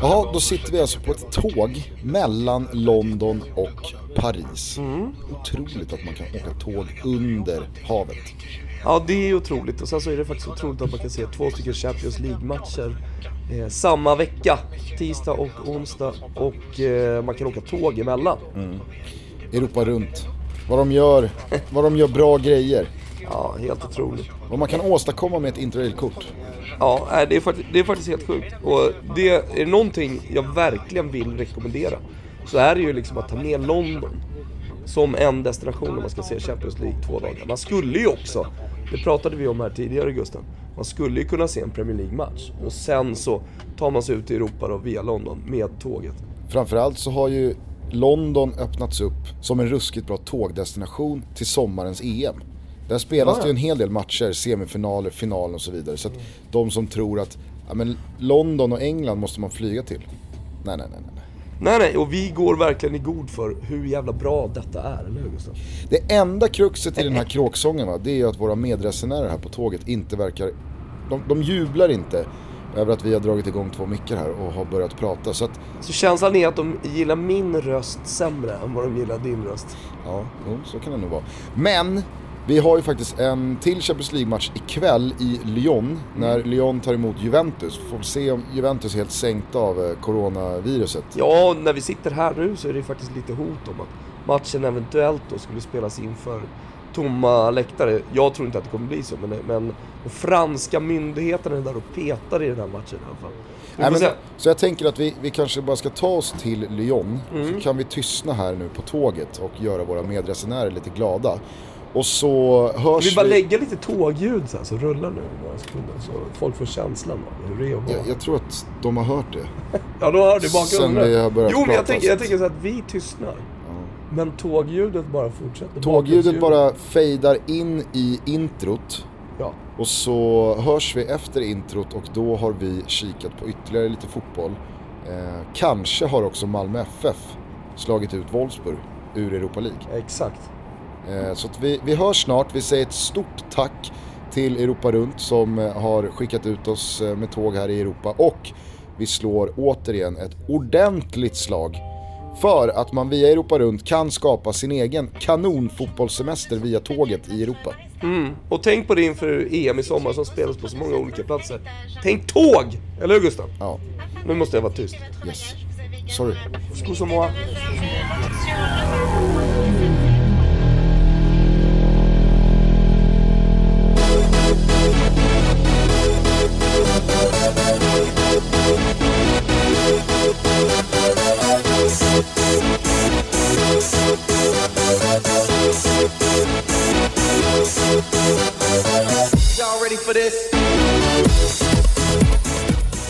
Ja, då sitter vi alltså på ett tåg mellan London och Paris. Mm. Otroligt att man kan åka tåg under havet. Ja, det är otroligt. Och sen så är det faktiskt otroligt att man kan se två stycken Champions League-matcher eh, samma vecka. Tisdag och onsdag. Och eh, man kan åka tåg emellan. Europa runt. Vad de gör, vad de gör bra grejer. Ja, helt otroligt. Vad man kan åstadkomma med ett interrailkort. Ja, det är, faktiskt, det är faktiskt helt sjukt. Och det är det någonting jag verkligen vill rekommendera så är det ju liksom att ta med London som en destination när man ska se Champions League två dagar. Man skulle ju också, det pratade vi om här tidigare Gusten, man skulle ju kunna se en Premier League-match och sen så tar man sig ut i Europa då via London med tåget. Framförallt så har ju London öppnats upp som en ruskigt bra tågdestination till sommarens EM. Där spelas Ja, det ju en hel del matcher, semifinaler, final och så vidare. Så att de som tror att ja, men London och England måste man flyga till. Nej, nej, nej. nej. Nej nej, och vi går verkligen i god för hur jävla bra detta är, eller hur Gustav? Det enda kruxet i den här kråksången va, det är ju att våra medresenärer här på tåget inte verkar... De, de jublar inte över att vi har dragit igång två mickar här och har börjat prata. Så att, Så känslan är att de gillar min röst sämre än vad de gillar din röst. ja, jo, så kan det nog vara. Men vi har ju faktiskt en till Champions League-match ikväll i Lyon när Lyon tar emot Juventus. Får se om Juventus är helt sänkta av eh, coronaviruset. Ja, när vi sitter här nu så är det faktiskt lite hot om att matchen eventuellt då skulle spelas inför tomma läktare. Jag tror inte att det kommer bli så, men, men de franska myndigheterna är där och petar i den här matchen i alla fall. Nej, men, så jag tänker att vi, vi kanske bara ska ta oss till Lyon, Mm. så kan vi tystna här nu på tåget och göra våra medresenärer lite glada. Och så hörs Vi bara lägga lite tågljud så här, så rullar nu några sekunder så folk får känslan av hur det är att jag, jag tror att de har hört det. Ja, då hör du Sen bakgrunden. vi har börjat Jo, men jag tänker, jag tänker så att vi tystnar. Men tågljudet bara fortsätter. Tågljudet bara fejdar in i introt. Ja. Och så hörs vi efter introt och då har vi kikat på ytterligare lite fotboll. Eh, kanske har också Malmö FF slagit ut Wolfsburg ur Europa League. Exakt. Eh, Så vi, vi hörs snart. Vi säger ett stort tack till Europa Runt som eh, har skickat ut oss eh, med tåg här i Europa. Och vi slår återigen ett ordentligt slag för att man via Europa Runt kan skapa sin egen kanonfotbollssemester via tåget i Europa. Mm. Och tänk på det inför EM i sommar som spelas på så många olika platser. Tänk tåg! Eller hur Gustav? Ja, Nu måste jag vara tyst. yes. Sorry. Excusez-moi. Y'all for this?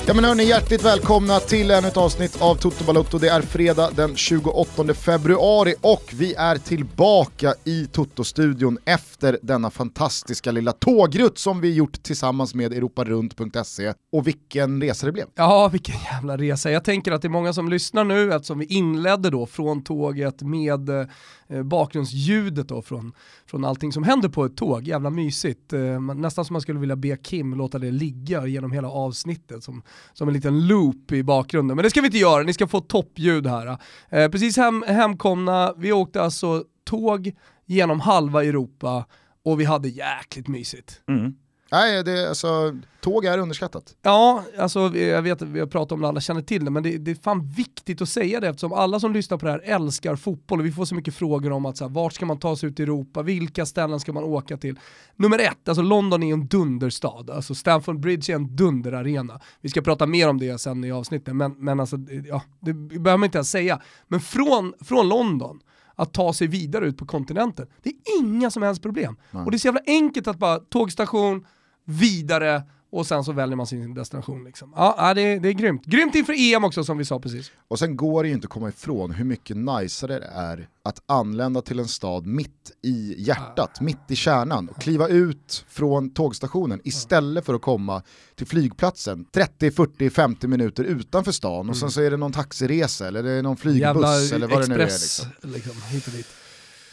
Ja men hörni, hjärtligt välkomna till ännu ett avsnitt av Toto Balotto. Det är fredag den 28 februari och vi är tillbaka i Toto-studion efter denna fantastiska lilla tågrutt som vi gjort tillsammans med europarunt.se. Och vilken resa det blev. Ja, vilken jävla resa. Jag tänker att det är många som lyssnar nu eftersom vi inledde då från tåget med eh, Eh, bakgrundsljudet då från, från allting som händer på ett tåg. Jävla mysigt. Eh, nästan som man skulle vilja be Kim låta det ligga genom hela avsnittet som, som en liten loop i bakgrunden. Men det ska vi inte göra, ni ska få toppljud här. Eh, precis hem, hemkomna, vi åkte alltså tåg genom halva Europa och vi hade jäkligt mysigt. Mm. Nej, det, alltså, tåg är underskattat. Ja, alltså jag vet att vi har pratat om det, alla känner till det, men det, det är fan viktigt att säga det eftersom alla som lyssnar på det här älskar fotboll och vi får så mycket frågor om att så här, vart ska man ta sig ut i Europa, vilka ställen ska man åka till? Nummer ett, alltså London är en dunderstad, alltså Stamford Bridge är en dunderarena. Vi ska prata mer om det sen i avsnittet, men, men alltså, ja, det behöver man inte ens säga. Men från, från London, att ta sig vidare ut på kontinenten, det är inga som helst problem. Och det är så jävla enkelt att bara tågstation, vidare och sen så väljer man sin destination. Liksom. Ja, ja, det, är, det är grymt. Grymt inför EM också som vi sa precis. Och sen går det ju inte att komma ifrån hur mycket najsare det är att anlända till en stad mitt i hjärtat, mitt i kärnan och kliva ut från tågstationen istället för att komma till flygplatsen 30, 40, 50 minuter utanför stan och sen så är det någon taxiresa eller det är någon flygbuss Jävla eller vad det nu är. Liksom. liksom, hit och dit.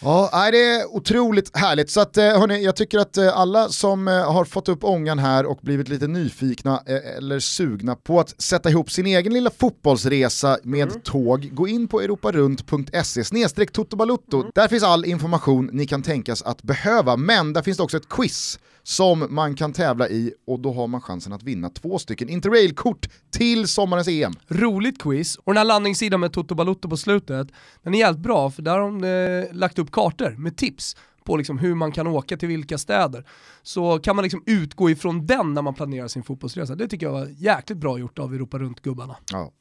Ja, det är otroligt härligt. Så att, eh, hörni, jag tycker att eh, alla som eh, har fått upp ångan här och blivit lite nyfikna eller sugna på att sätta ihop sin egen lilla fotbollsresa med mm. tåg, gå in på europarunt.se totobalutto. Mm. Där finns all information ni kan tänkas att behöva, men där finns det också ett quiz som man kan tävla i och då har man chansen att vinna två stycken Interrail-kort till sommarens EM. Roligt quiz, och den här landningssidan med Toto Balotto på slutet, den är jävligt bra för där har de eh, lagt upp kartor med tips på liksom hur man kan åka till vilka städer. Så kan man liksom utgå ifrån den när man planerar sin fotbollsresa. Det tycker jag var jäkligt bra gjort av Europa Runt-gubbarna. Ja.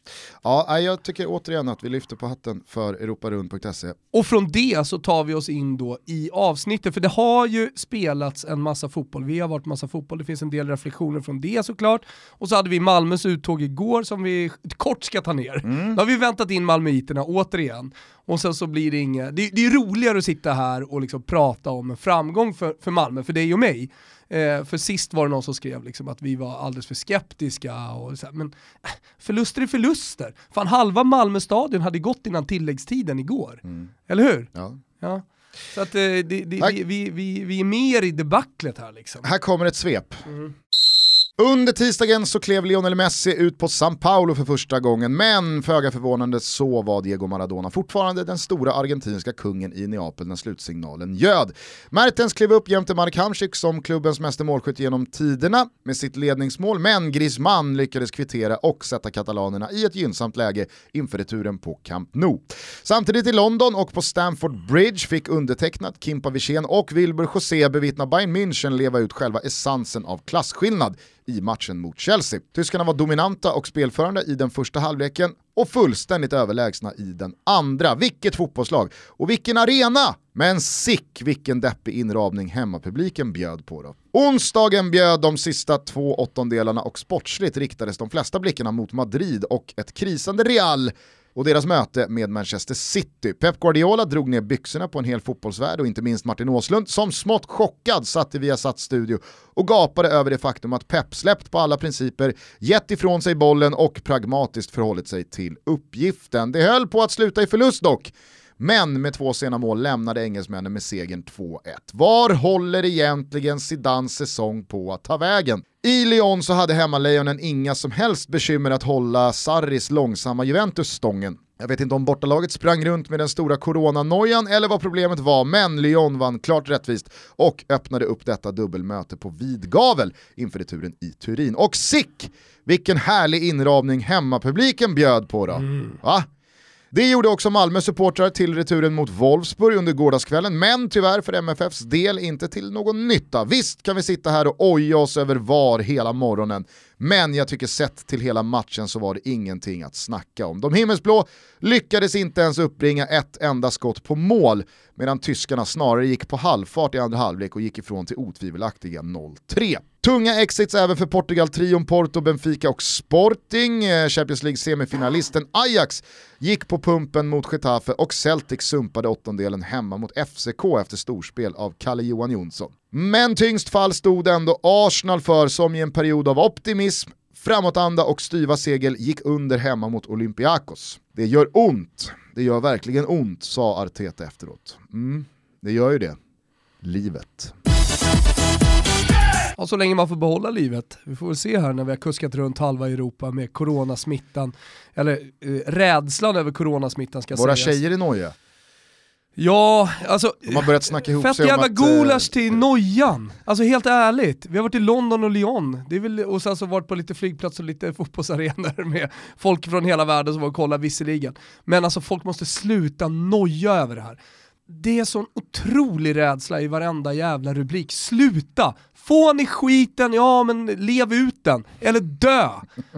ja, jag tycker återigen att vi lyfter på hatten för europarunt.se. Och från det så tar vi oss in då i avsnittet, för det har ju spelats en massa fotboll. Vi har varit massa fotboll, det finns en del reflektioner från det såklart. Och så hade vi Malmös uttåg igår som vi kort ska ta ner. Mm. Då har vi väntat in malmöiterna återigen. Och sen så blir det inget, det, det är roligare att sitta här och liksom prata om en framgång för, för Malmö, för dig och mig. Eh, för sist var det någon som skrev liksom att vi var alldeles för skeptiska. Och så här, men äh, förluster är förluster. Fan halva Malmö stadion hade gått innan tilläggstiden igår. Mm. Eller hur? Ja. ja. Så att eh, det, det, vi, vi, vi, vi är mer i debaclet här liksom. Här kommer ett svep. Mm. Under tisdagen så klev Lionel Messi ut på San Paulo för första gången, men föga förvånande så var Diego Maradona fortfarande den stora argentinska kungen i Neapel när slutsignalen ljöd. Mertens klev upp jämte Mark Hamsik som klubbens meste målskytt genom tiderna med sitt ledningsmål, men Griezmann lyckades kvittera och sätta katalanerna i ett gynnsamt läge inför returen på Camp Nou. Samtidigt i London och på Stamford Bridge fick undertecknat Kimpa Wirsén och Wilbur José bevittna Bayern München leva ut själva essensen av klasskillnad i matchen mot Chelsea. Tyskarna var dominanta och spelförande i den första halvleken och fullständigt överlägsna i den andra. Vilket fotbollslag och vilken arena! Men sick vilken deppig inramning hemmapubliken bjöd på då. Onsdagen bjöd de sista två åttondelarna och sportsligt riktades de flesta blickarna mot Madrid och ett krisande Real och deras möte med Manchester City. Pep Guardiola drog ner byxorna på en hel fotbollsvärld och inte minst Martin Åslund som smått chockad satt i Viasat studio och gapade över det faktum att Pep släppt på alla principer, gett ifrån sig bollen och pragmatiskt förhållit sig till uppgiften. Det höll på att sluta i förlust dock. Men med två sena mål lämnade engelsmännen med segern 2-1. Var håller egentligen Zidans säsong på att ta vägen? I Lyon så hade hemmalejonen inga som helst bekymmer att hålla Sarris långsamma Juventus stången. Jag vet inte om bortalaget sprang runt med den stora coronanojan eller vad problemet var, men Lyon vann klart rättvist och öppnade upp detta dubbelmöte på vid gavel inför returen i Turin. Och sick! Vilken härlig inramning hemmapubliken bjöd på då. Mm. Va? Det gjorde också Malmö supportrar till returen mot Wolfsburg under gårdagskvällen, men tyvärr för MFFs del inte till någon nytta. Visst kan vi sitta här och oja oss över VAR hela morgonen, men jag tycker sett till hela matchen så var det ingenting att snacka om. De himmelsblå lyckades inte ens uppbringa ett enda skott på mål, medan tyskarna snarare gick på halvfart i andra halvlek och gick ifrån till otvivelaktiga 0-3. Tunga exits även för Portugal-trion Porto, Benfica och Sporting. Eh, Champions League-semifinalisten Ajax gick på pumpen mot Getafe och Celtic sumpade åttondelen hemma mot FCK efter storspel av Kalle Johan Jonsson. Men tyngst fall stod ändå Arsenal för som i en period av optimism, framåtanda och styva segel gick under hemma mot Olympiakos. Det gör ont, det gör verkligen ont, sa Arteta efteråt. Mm, det gör ju det. Livet. Ja, så länge man får behålla livet. Vi får väl se här när vi har kuskat runt halva Europa med coronasmittan, eller eh, rädslan över coronasmittan ska Våra sägas. tjejer är noja. Ja, alltså... De har börjat snacka ihop fett sig jävla om att... gulasch eh, till nojan. Alltså helt ärligt. Vi har varit i London och Lyon. Det är väl, och sen så varit på lite flygplatser och lite fotbollsarenor med folk från hela världen som var och kollade visserligen. Men alltså folk måste sluta noja över det här. Det är sån otrolig rädsla i varenda jävla rubrik. Sluta! Får ni skiten, ja men lev ut den. Eller dö.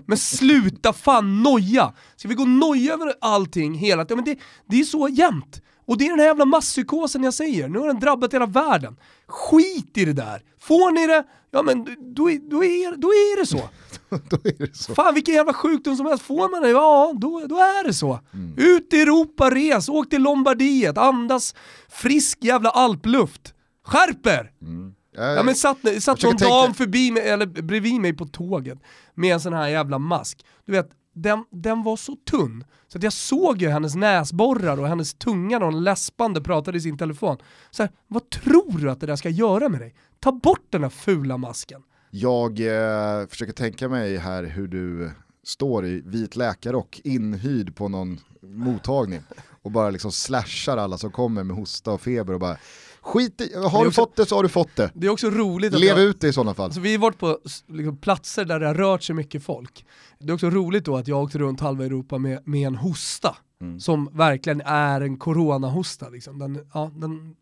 Men sluta fan noja. Ska vi gå och noja över allting hela tiden? Men det, det är så jämnt. Och det är den här jävla masspsykosen jag säger, nu har den drabbat hela världen. Skit i det där! Får ni det, ja men då, då, är, då är det så. då är det så. Fan vilken jävla sjukdom som helst, får man det, ja då, då är det så. Mm. Ut i Europa, res, åk till Lombardiet, andas frisk jävla alpluft. Skärper! Mm. Ja, men satt, satt någon dam förbi mig, eller bredvid mig på tåget med en sån här jävla mask. Du vet, den, den var så tunn. Så att jag såg ju hennes näsborrar och hennes tunga när hon läspande pratade i sin telefon. Så här, vad tror du att det där ska göra med dig? Ta bort den där fula masken. Jag eh, försöker tänka mig här hur du står i vit läkarrock inhyrd på någon mottagning och bara liksom slashar alla som kommer med hosta och feber och bara skit i, har du också- fått det så har du fått det. Det är också roligt att Lev jag, ut det i sådana fall. Alltså vi har varit på liksom, platser där det har rört sig mycket folk. Det är också roligt då att jag åkte runt halva Europa med, med en hosta. Mm. Som verkligen är en coronahosta. Liksom. Den, ja, den,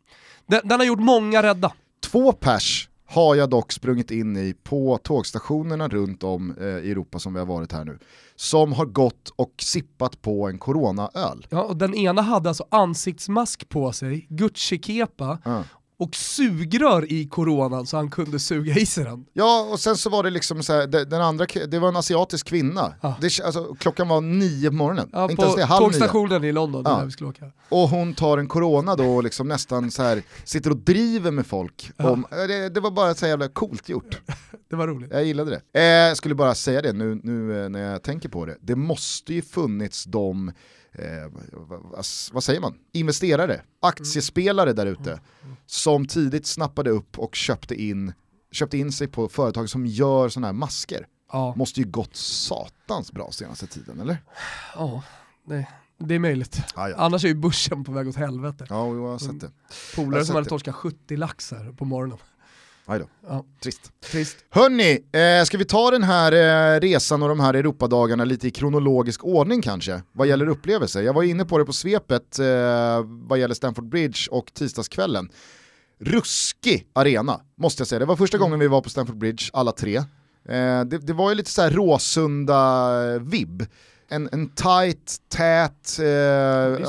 den, den har gjort många rädda. Två pers har jag dock sprungit in i på tågstationerna runt om eh, i Europa som vi har varit här nu. Som har gått och sippat på en coronaöl. Ja, och den ena hade alltså ansiktsmask på sig, Gucci-kepa Ja. Och sugrör i coronan så han kunde suga i sig den. Ja, och sen så var det liksom så här, de- den andra, det var en asiatisk kvinna. Ja. Det, alltså, klockan var nio på morgonen, Ja, inte ens på det, halv nio. tågstationen i London Ja. där vi skulle åka. Och hon tar en corona då och liksom nästan så här sitter och driver med folk. Ja. Om, eh, det, det var bara så jävla coolt gjort. Det var roligt. Jag gillade det. Eh, jag skulle bara säga det nu, nu eh, när jag tänker på det. Det måste ju funnits de, eh, vad, vad, säger man, investerare, aktiespelare där ute som tidigt snappade upp och köpte in, köpte in sig på företag som gör sådana här masker. Ja, Måste ju gått satans bra senaste tiden, eller? ja det, det är möjligt. Ah, ja. Annars är ju börsen på väg åt helvete. Ja, jag har sett det. Polare som hade torskat 70 laxar på morgonen. Aj då. Ja, Trist. trist. Hörni, eh, ska vi ta den här eh, resan och de här Europadagarna lite i kronologisk ordning kanske? Vad gäller upplevelser. Jag var inne på det på svepet eh, vad gäller Stamford Bridge och tisdagskvällen. Ruskig arena, måste jag säga. Det var första gången vi var på Stamford Bridge, alla tre. Eh, det, det var ju lite så här Råsunda-vibb. En, en tight, tät eh,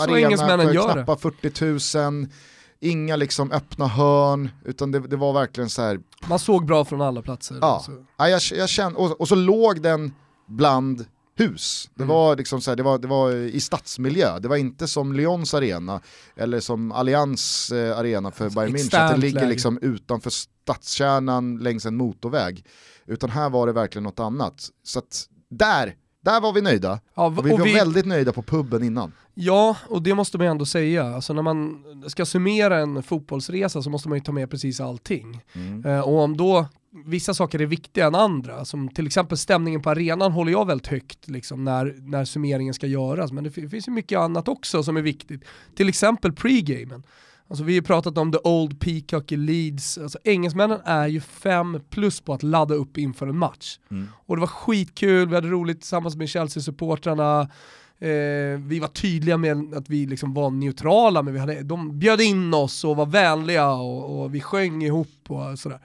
arena för knappa 40 000. Inga liksom öppna hörn, utan det, det var verkligen så här Man såg bra från alla platser. Ja, Så. ja jag, jag kände, och, och så låg den bland hus. Det, Mm. var liksom så här, det, var, det var i stadsmiljö, det var inte som Lyons arena eller som Allianz eh, arena för Alltså, Bayern München, att det ligger liksom utanför stadskärnan längs en motorväg. Utan här var det verkligen något annat. Så att där, där var vi nöjda. Ja, Och vi och var vi, väldigt nöjda på puben innan. ja, och det måste man ändå säga. Alltså när man ska summera en fotbollsresa så måste man ju ta med precis allting. Mm. Eh, och om då vissa saker är viktigare än andra, som till exempel stämningen på arenan håller jag väldigt högt liksom, när, när summeringen ska göras. Men det fi- finns ju mycket annat också som är viktigt. Till exempel pre-gamen. Alltså vi har pratat om the old peacock i Leeds. Alltså engelsmännen är ju fem plus på att ladda upp inför en match. Mm. Och det var skitkul, vi hade roligt tillsammans med Chelsea-supportrarna. Eh, vi var tydliga med att vi liksom var neutrala, men vi hade, de bjöd in oss och var vänliga och, och vi sjöng ihop och sådär.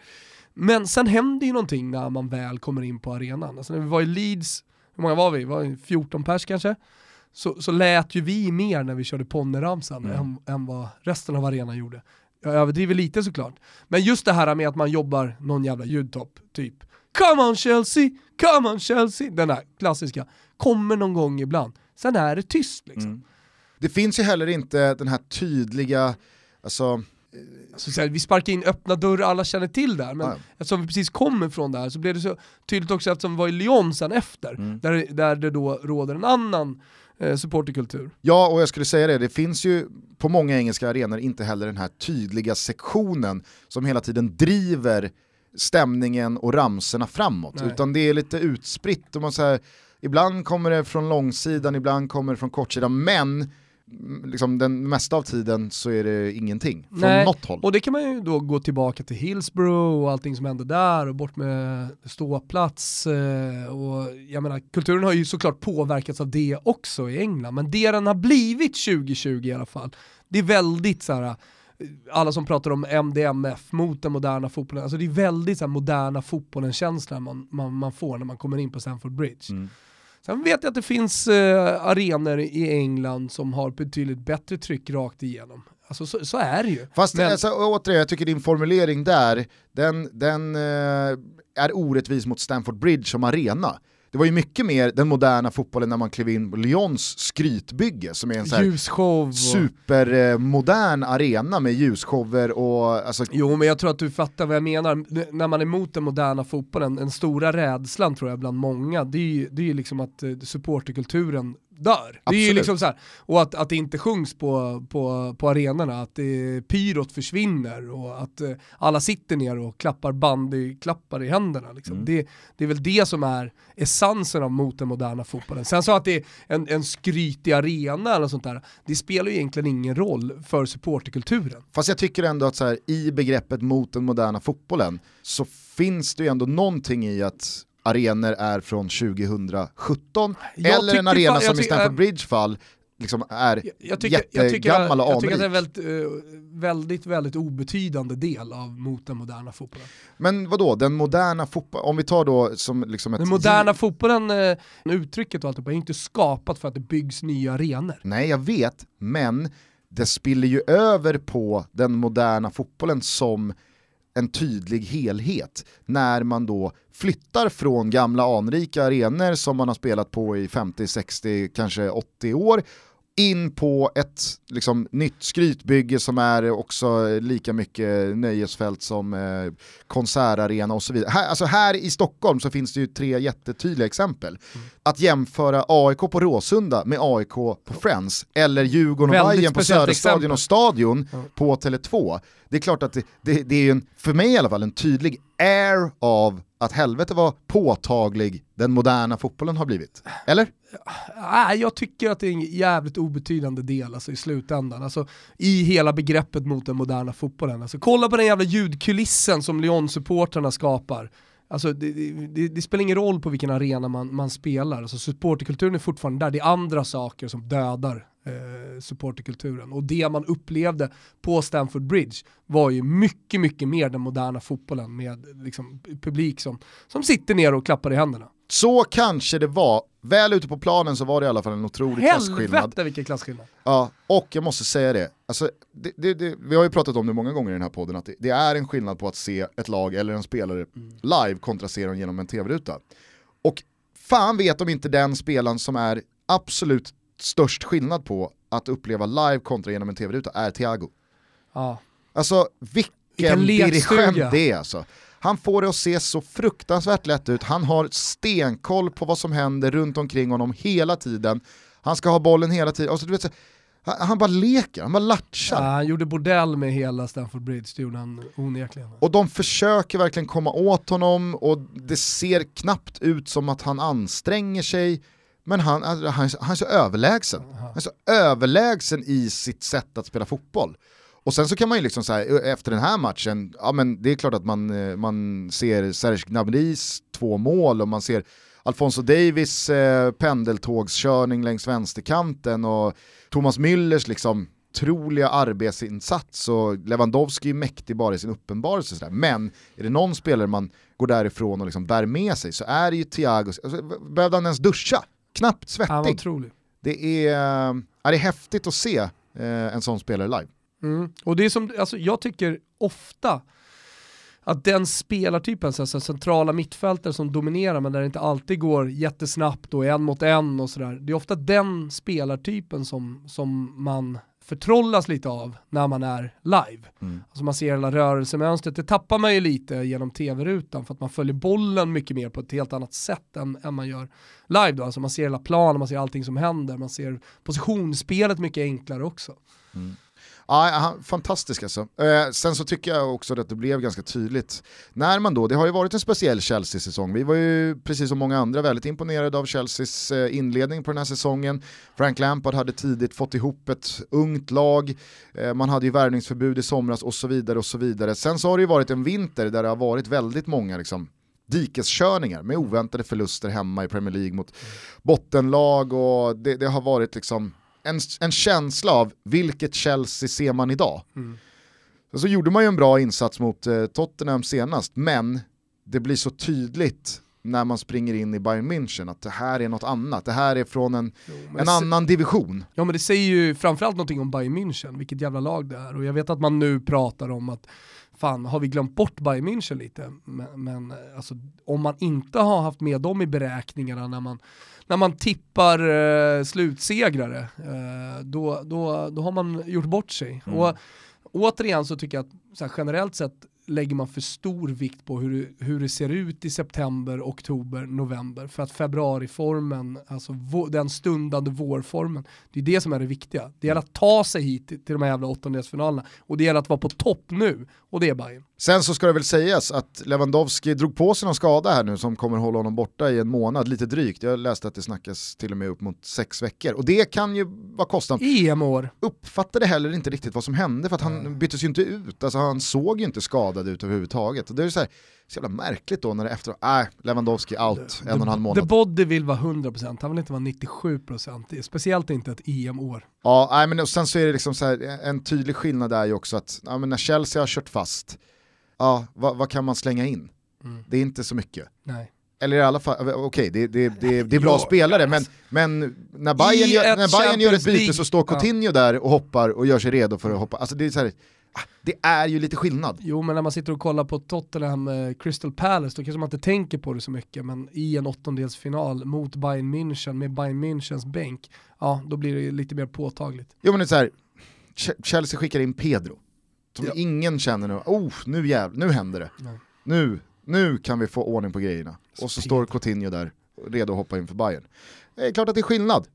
Men sen händer ju någonting när man väl kommer in på arenan. Alltså när vi var i Leeds, hur många var vi? Var vi 14 pers kanske? Så, så lät ju vi mer när vi körde ponnyramsan Mm. än, än vad resten av arenan gjorde. Jag överdriver lite såklart. Men just det här med att man jobbar någon jävla ljudtopp, typ Come on Chelsea, come on Chelsea, den där klassiska, kommer någon gång ibland. Sen är det tyst liksom. Mm. Det finns ju heller inte den här tydliga, alltså, Så, så här, vi sparkar in öppna dörrar, alla känner till det här, men Ja. eftersom vi precis kommer från det här så blev det så tydligt också eftersom vi var i Lyon sen efter, Mm. där, där det då råder en annan eh, supporterkultur. Ja, och jag skulle säga det, det finns ju på många engelska arenor inte heller den här tydliga sektionen som hela tiden driver stämningen och ramserna framåt. Nej. Utan det är lite utspritt. Och man så här, ibland kommer det från långsidan, ibland kommer det från kortsidan, men liksom, den mesta av tiden så är det ingenting från Nej, något håll. Och det kan man ju då gå tillbaka till Hillsborough och allting som hände där och bort med ståplats. Eh, och jag menar, kulturen har ju såklart påverkats av det också i England, men det den har blivit 2020 i alla fall, det är väldigt så här. eh, alla som pratar om MDMF mot den moderna fotbollen, alltså det är väldigt så här, moderna fotbollen-känsla man, man, man får när man kommer in på Stamford Bridge. Mm. Sen vet jag att det finns eh, arenor i England som har betydligt bättre tryck rakt igenom. Alltså så, så är det ju. Fast Men- alltså, återigen, jag tycker din formulering där, den, den eh, är orättvis mot Stamford Bridge som arena. Det var ju mycket mer den moderna fotbollen när man klev in på Lyons skrytbygge som är en så supermodern arena med ljusshower och alltså, Jo men jag tror att du fattar vad jag menar. När man är emot den moderna fotbollen, den stora rädslan tror jag bland många, det är ju, det är liksom att eh, supporterkulturen dör. Det är ju Absolut. liksom så här, och att, att det inte sjungs på, på, på arenorna, att det, pyrot försvinner och att eh, alla sitter ner och klappar bandyklappar i händerna. Liksom. Mm. Det, det är väl det som är essensen av mot den moderna fotbollen. Sen så att det är en, en skrytig arena eller sånt där, det spelar ju egentligen ingen roll för supporterkulturen. Fast jag tycker ändå att så här, i begreppet mot den moderna fotbollen så finns det ju ändå någonting i att arenor är från 2017 Jag eller en arena fan- som i Stamford Bridge fall liksom är Jag- jag tycker, jättegammal och jag tycker att det är en anrik. väldigt, eh, väldigt, väldigt obetydande del av mot den moderna fotbollen. Men vadå, den moderna fotbollen, om vi tar då som liksom ett... Den moderna fotbollen, eh, uttrycket och allt är inte skapat för att det byggs nya arenor. Nej jag vet, men det spiller ju över på den moderna fotbollen som en tydlig helhet när man då flyttar från gamla anrika arenor som man har spelat på i 50, 60, kanske 80 år in på ett liksom, nytt skrytbygge som är också lika mycket nöjesfält som eh, konsertarena och så vidare. Här, alltså här i Stockholm så finns det ju tre jättetydliga exempel. Att jämföra AIK på Råsunda med AIK på Friends eller Djurgården och Väldigt Bayern på Söderstadion och Stadion Ja. på Tele2. Det är klart att det, det, det är en, för mig i alla fall en tydlig air av att helvete var påtaglig den moderna fotbollen har blivit. Eller? Ah, jag tycker att det är en jävligt obetydande del alltså, i slutändan. Alltså, I hela begreppet mot den moderna fotbollen. Alltså, kolla på den jävla ljudkulissen som Lyon-supportrarna skapar. Alltså, det, det, det spelar ingen roll på vilken arena man, man spelar, alltså, supporterkulturen är fortfarande där, det är andra saker som dödar eh, supporterkulturen. Och det man upplevde på Stamford Bridge var ju mycket, mycket mer den moderna fotbollen med liksom, publik som, som sitter ner och klappar i händerna. Så kanske det var. Väl ute på planen så var det i alla fall en otrolig klasskillnad. Helvete vilken klasskillnad. Ja, och jag måste säga det, alltså, det, det, det, vi har ju pratat om det många gånger i den här podden, att det, är en skillnad på att se ett lag eller en spelare live kontra se dem genom en tv-ruta. Och fan vet om inte den spelaren som är absolut störst skillnad på att uppleva live kontra genom en tv-ruta är Thiago. Ja. Alltså vilken, dirigent det är alltså. Han får det att se så fruktansvärt lätt ut, han har stenkoll på vad som händer runt omkring honom hela tiden. Han ska ha bollen hela tiden, alltså, du vet, så, han, han bara leker, han bara latchar. Ja, han gjorde bordell med hela Stamford Bridge, det gjorde han onekligen. Och de försöker verkligen komma åt honom och det ser knappt ut som att han anstränger sig. Men han, han, han, han är så överlägsen. Han är så överlägsen i sitt sätt att spela fotboll. Och sen så kan man ju liksom säga efter den här matchen, ja men det är klart att man, eh, man ser Serge Gnabrys två mål och man ser Alfonso Davis eh, pendeltågskörning längs vänsterkanten och Thomas Müllers liksom otroliga arbetsinsats och Lewandowski är mäktig bara i sin uppenbarelse. Sådär. Men är det någon spelare man går därifrån och liksom bär med sig så är det ju Thiago. Alltså, behövde han ens duscha? Knappt svettig. Det är, är det häftigt att se eh, en sån spelare live. Mm. Och det är som, alltså jag tycker ofta att den spelartypen, så alltså centrala mittfältare som dominerar men där det inte alltid går jättesnabbt och en mot en och sådär. Det är ofta den spelartypen som, som man förtrollas lite av när man är live. Mm. Alltså man ser hela rörelsemönstret, det tappar man ju lite genom tv-rutan för att man följer bollen mycket mer på ett helt annat sätt än, än man gör live då. Alltså man ser hela planen, man ser allting som händer, man ser positionsspelet mycket enklare också. Ja, han, fantastisk alltså. Eh, sen så tycker jag också att det blev ganska tydligt när man då, det har ju varit en speciell Chelsea-säsong, vi var ju precis som många andra väldigt imponerade av Chelseas eh, inledning på den här säsongen. Frank Lampard hade tidigt fått ihop ett ungt lag, eh, man hade ju värvningsförbud i somras och så vidare och så vidare. Sen så har det ju varit en vinter där det har varit väldigt många liksom, dikeskörningar med oväntade förluster hemma i Premier League mot bottenlag och det, det har varit liksom en, en känsla av vilket Chelsea ser man idag. Mm. Så, gjorde man ju en bra insats mot eh, Tottenham senast, men det blir så tydligt när man springer in i Bayern München att det här är något annat, det här är från en, Jo, en annan division. Ja men det säger ju framförallt någonting om Bayern München, vilket jävla lag det är. Och jag vet att man nu pratar om att fan har vi glömt bort Bayern München lite? Men, men alltså, om man inte har haft med dem i beräkningarna när man, när man tippar eh, slutsegrare, eh, då, då, då har man gjort bort sig. Mm. Och återigen så tycker jag att här, generellt sett lägger man för stor vikt på hur, hur det ser ut i september, oktober, november. För att februariformen, alltså den stundande vårformen, det är det som är det viktiga. Det gäller att ta sig hit till de här jävla åttondelsfinalerna och det gäller att vara på topp nu och det är Bayern. Sen så ska det väl sägas att Lewandowski drog på sig någon skada här nu som kommer hålla honom borta i en månad, lite drygt. Jag läste att det snackas till och med upp mot sex veckor. Och det kan ju vara kostsamt. EM-år. Uppfattade heller inte riktigt vad som hände för att han byttes ju inte ut, alltså han såg ju inte skadad ut överhuvudtaget. Och det är så, här, så jävla märkligt då när det efter, nej, äh, Lewandowski out, en och en halv The månad. body vill vara 100%, han vill inte vara 97%, speciellt inte ett EM-år. Ja, nej, men och sen så är det liksom så här, en tydlig skillnad är ju också att ja, men när Chelsea har kört fast, ja, vad, vad kan man slänga in? Mm. Det är inte så mycket. Nej. Eller i alla fall, okej okay, det, det, det, det är bra Ja, spelare men, men när Bayern gör, när Bayern gör ett byte så står Coutinho där och hoppar och gör sig redo för att hoppa. Alltså det är så här, det är ju lite skillnad. Jo men när man sitter och kollar på Tottenham eh, Crystal Palace då kanske man inte tänker på det så mycket men i en åttondelsfinal mot Bayern München med Bayern Münchens bänk, ja då blir det lite mer påtagligt. Jo men det är så här, Ch- Chelsea skickar in Pedro. Som Ja. ingen känner nu, oh nu jävlar, nu händer det. Nej. Nu, nu kan vi få ordning på grejerna. Och så Spel. står Coutinho där, redo att hoppa in för Bayern. Det är klart att det är skillnad.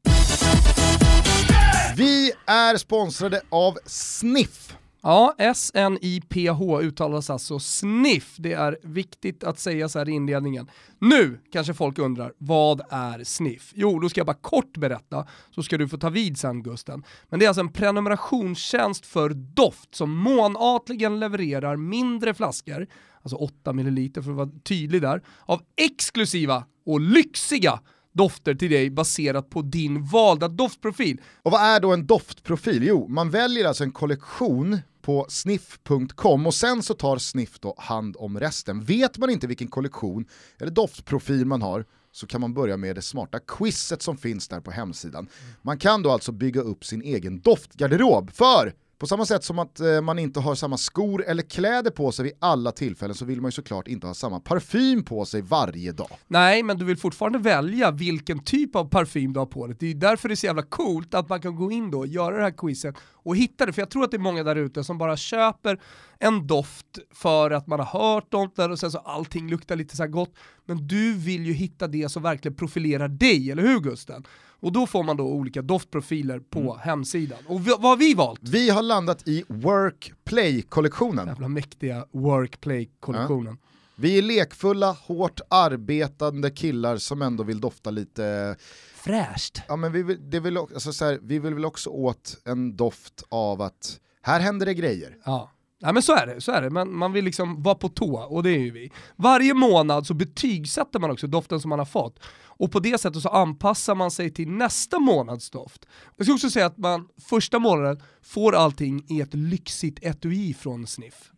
Vi är sponsrade av Sniff. Ja, S-N-I-P-H uttalas alltså sniff. Det är viktigt att säga så här i inledningen. Nu kanske folk undrar, vad är sniff? Jo, då ska jag bara kort berätta, så ska du få ta vid sen Gusten. Men det är alltså en prenumerationstjänst för doft som månatligen levererar mindre flaskor, alltså 8 ml för att vara tydlig där, av exklusiva och lyxiga dofter till dig baserat på din valda doftprofil. Och vad är då en doftprofil? Jo, man väljer alltså en kollektion på sniff.com och sen så tar Sniff då hand om resten. Vet man inte vilken kollektion eller doftprofil man har så kan man börja med det smarta quizet som finns där på hemsidan. Man kan då alltså bygga upp sin egen doftgarderob för på samma sätt som att eh, man inte har samma skor eller kläder på sig vid alla tillfällen så vill man ju såklart inte ha samma parfym på sig varje dag. Nej, men du vill fortfarande välja vilken typ av parfym du har på dig. Det är därför det är så jävla coolt att man kan gå in då och göra det här quizet och hitta det. För jag tror att det är många där ute som bara köper en doft för att man har hört om den och sen så allting luktar lite så här gott. Men du vill ju hitta det som verkligen profilerar dig, eller hur Gusten? Och då får man då olika doftprofiler på hemsidan. Och vad har vi valt? Vi har landat i Workplay-kollektionen. Jävla mäktiga Workplay-kollektionen. Vi är lekfulla, hårt arbetande killar som ändå vill dofta lite, Fräscht. ja men vi vill, det vill, också- alltså så här, vi vill väl också åt en doft av att här händer det grejer. Ja. Nej men så är det, så är det. Men man vill liksom vara på tå och det är ju vi. Varje månad så betygsätter man också doften som man har fått. Och på det sättet så anpassar man sig till nästa månads doft. Jag ska också säga att man första månaden får allting i ett lyxigt etui från Sniff.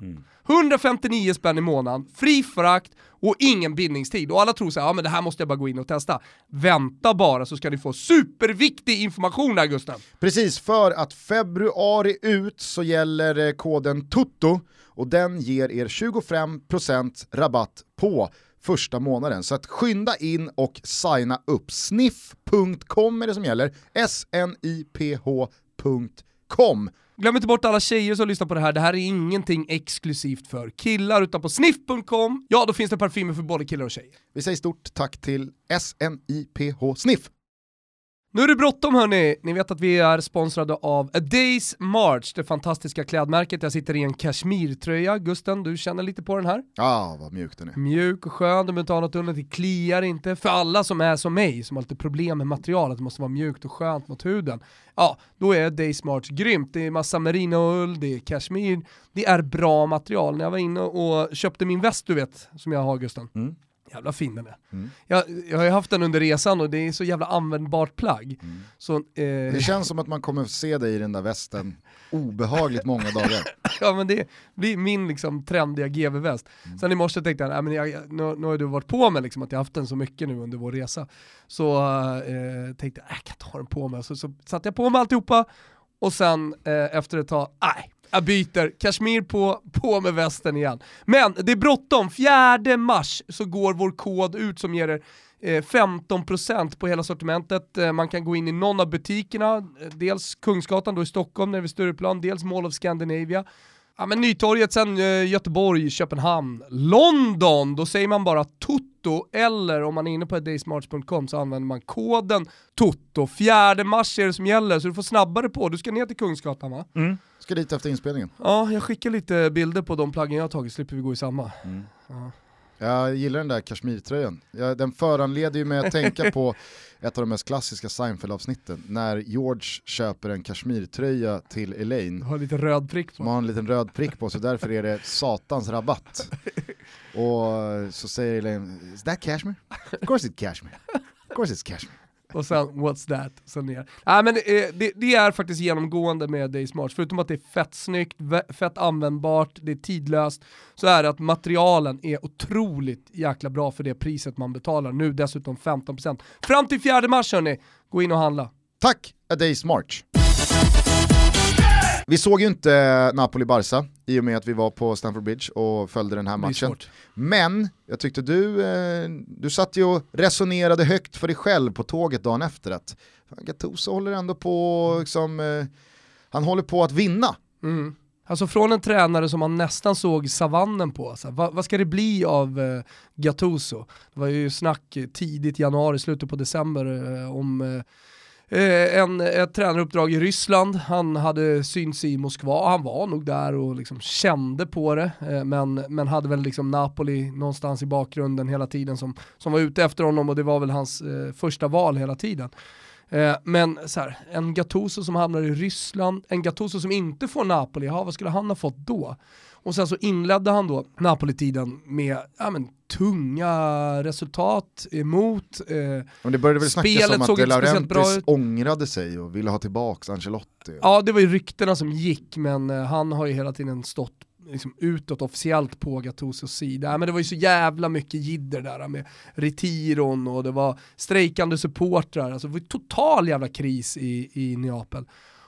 159 spänn i månaden, fri frakt och ingen bindningstid. Och alla tror så här, ja men det här måste jag bara gå in och testa. Vänta bara så ska ni få superviktig information här Gusten. Precis, för att februari ut så gäller eh, koden TUTTO och den ger er 25% rabatt på första månaden. Så att skynda in och signa upp. Sniff.com är det som gäller, S-N-I-P-H.com. Glöm inte bort alla tjejer som lyssnar på det här, det här är ingenting exklusivt för killar, utan på sniff.com, ja då finns det parfymer för både killar och tjejer. Vi säger stort tack till SNIPH Sniff. Nu är det bråttom hörni, ni vet att vi är sponsrade av A Days March, det fantastiska klädmärket. Jag sitter i en kashmirtröja, Gusten du känner lite på den här. Ah, vad mjuk den är. Mjuk och skön, du behöver inte ha något under, det kliar inte. För alla som är som mig, som har lite problem med materialet, det måste vara mjukt och skönt mot huden. Ja, då är Days March grymt. Det är massa merinoull, det är kashmir, det är bra material. När jag var inne och köpte min väst du vet, som jag har Gusten. Mm. Jävla fin den är. Mm. Jag, jag har ju haft den under resan och det är så jävla användbart plagg. Mm. Så, eh, Det känns som att man kommer se dig i den där västen obehagligt många dagar. ja men det blir min liksom trendiga GV-väst. Mm. Sen i morse tänkte jag, men jag, jag- nu, nu har du varit på mig liksom, att jag haft den så mycket nu under vår resa. Så eh, tänkte jag, äh, jag kan ta den på mig. Så, så satte jag på mig alltihopa och sen eh, efter ett tag, nej, jag byter, Kashmir på, på med västen igen. Men det är bråttom, 4 mars så går vår kod ut som ger er eh, 15% på hela sortimentet. Eh, man kan gå in i någon av butikerna, eh, dels Kungsgatan då i Stockholm nere vid Stureplan, dels Mall of Scandinavia. Ja men Nytorget, sen Göteborg, Köpenhamn, London, då säger man bara TOTO eller om man är inne på daysmarts.com så använder man koden TOTO. 4 mars är det som gäller så du får snabbare på, du ska ner till Kungsgatan va? Mm. Ska dit efter inspelningen. Ja, jag skickar lite bilder på de plaggen jag har tagit, slipper vi gå i samma. Mm. Ja. Jag gillar den där kashmirtröjan. Den föranleder ju mig att tänka på ett av de mest klassiska Seinfeld-avsnitten, när George köper en kashmirtröja till Elaine. Har en liten röd prick på. Som har en liten röd prick på, så därför är det satans rabatt. Och så säger Elaine, is that cashmere? Of course it's cashmere. Of course it's cashmere och sen what's that, sen ner. Äh, men eh, det, det, är faktiskt genomgående med Days March, förutom att det är fett snyggt, fett användbart, det är tidlöst, så är det att materialen är otroligt jäkla bra för det priset man betalar. Nu dessutom 15%. Fram till 4 mars hörni, gå in och handla. Tack, A Days March. Vi såg ju inte Napoli-Barca i och med att vi var på Stamford Bridge och följde den här matchen. Men jag tyckte du, eh, du satt ju och resonerade högt för dig själv på tåget dagen efter att Gattuso håller ändå på, liksom, eh, han håller på att vinna. Mm. Alltså från en tränare som man nästan såg savannen på, så vad, vad, ska det bli av eh, Gattuso? Det var ju snack tidigt januari, slutet på december eh, om eh, Eh, en, ett tränaruppdrag i Ryssland, han hade synts i Moskva, han var nog där och liksom kände på det, eh, men, men hade väl liksom Napoli någonstans i bakgrunden hela tiden som, som var ute efter honom och det var väl hans eh, första val hela tiden. Eh, men så här, en Gattuso som hamnar i Ryssland, en Gattuso som inte får Napoli, ja, vad skulle han ha fått då? Och sen så inledde han då Napoli-tiden med ja, men, tunga resultat emot. Eh, men det började väl snackas om att De Laurentiis ångrade sig och ville ha tillbaka Ancelotti. Ja det var ju ryktena som gick men eh, han har ju hela tiden stått liksom utåt officiellt på Gattusos sida. Men det var ju så jävla mycket jidder där med retiron och det var strejkande supportrar. Alltså det var total jävla kris i, i Neapel.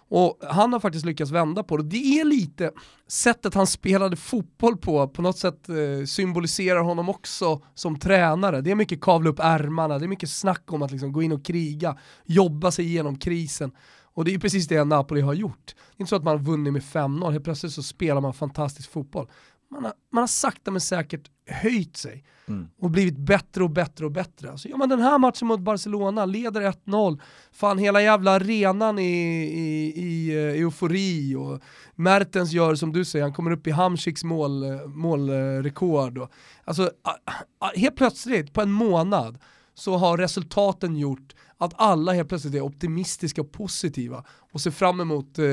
Och han har faktiskt lyckats vända på det. Det är lite sättet han spelade fotboll på, på något sätt eh, symboliserar honom också som tränare. Det är mycket kavla upp ärmarna, det är mycket snack om att liksom gå in och kriga, jobba sig igenom krisen. Och det är precis det Napoli har gjort. Det är inte så att man har vunnit med 5-0, helt plötsligt så spelar man fantastisk fotboll. Man har, man har sakta men säkert höjt sig mm. och blivit bättre och bättre och bättre. Alltså, ja, men den här matchen mot Barcelona, leder 1-0, fan hela jävla arenan i, i, i uh, eufori och Mertens gör som du säger, han kommer upp i Hamsiks mål, uh, målrekord. Uh, alltså, helt plötsligt, på en månad, så har resultaten gjort att alla helt plötsligt är optimistiska och positiva och ser fram emot eh,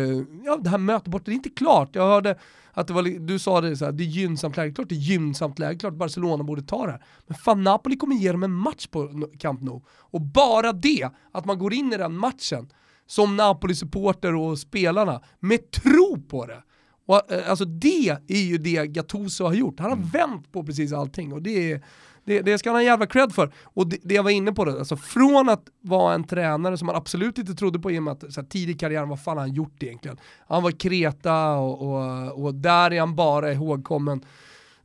ja, det här mötet borta. Det är inte klart, jag hörde att det var, du sa det så här, det är gynnsamt läge, klart det är gynnsamt läge, klart Barcelona borde ta det här. Men fan Napoli kommer ge dem en match på Camp Nou. Och bara det, att man går in i den matchen som Napoli-supporter och spelarna med tro på det. Och, eh, alltså det är ju det Gattuso har gjort. Han har mm. vänt på precis allting och det är det, det ska han ha jävla cred för. Och det, det, jag var inne på, det, alltså från att vara en tränare som man absolut inte trodde på i och med att så här, tidig karriär, vad fan har han gjort egentligen? Han var Kreta och, och, och där är han bara ihågkommen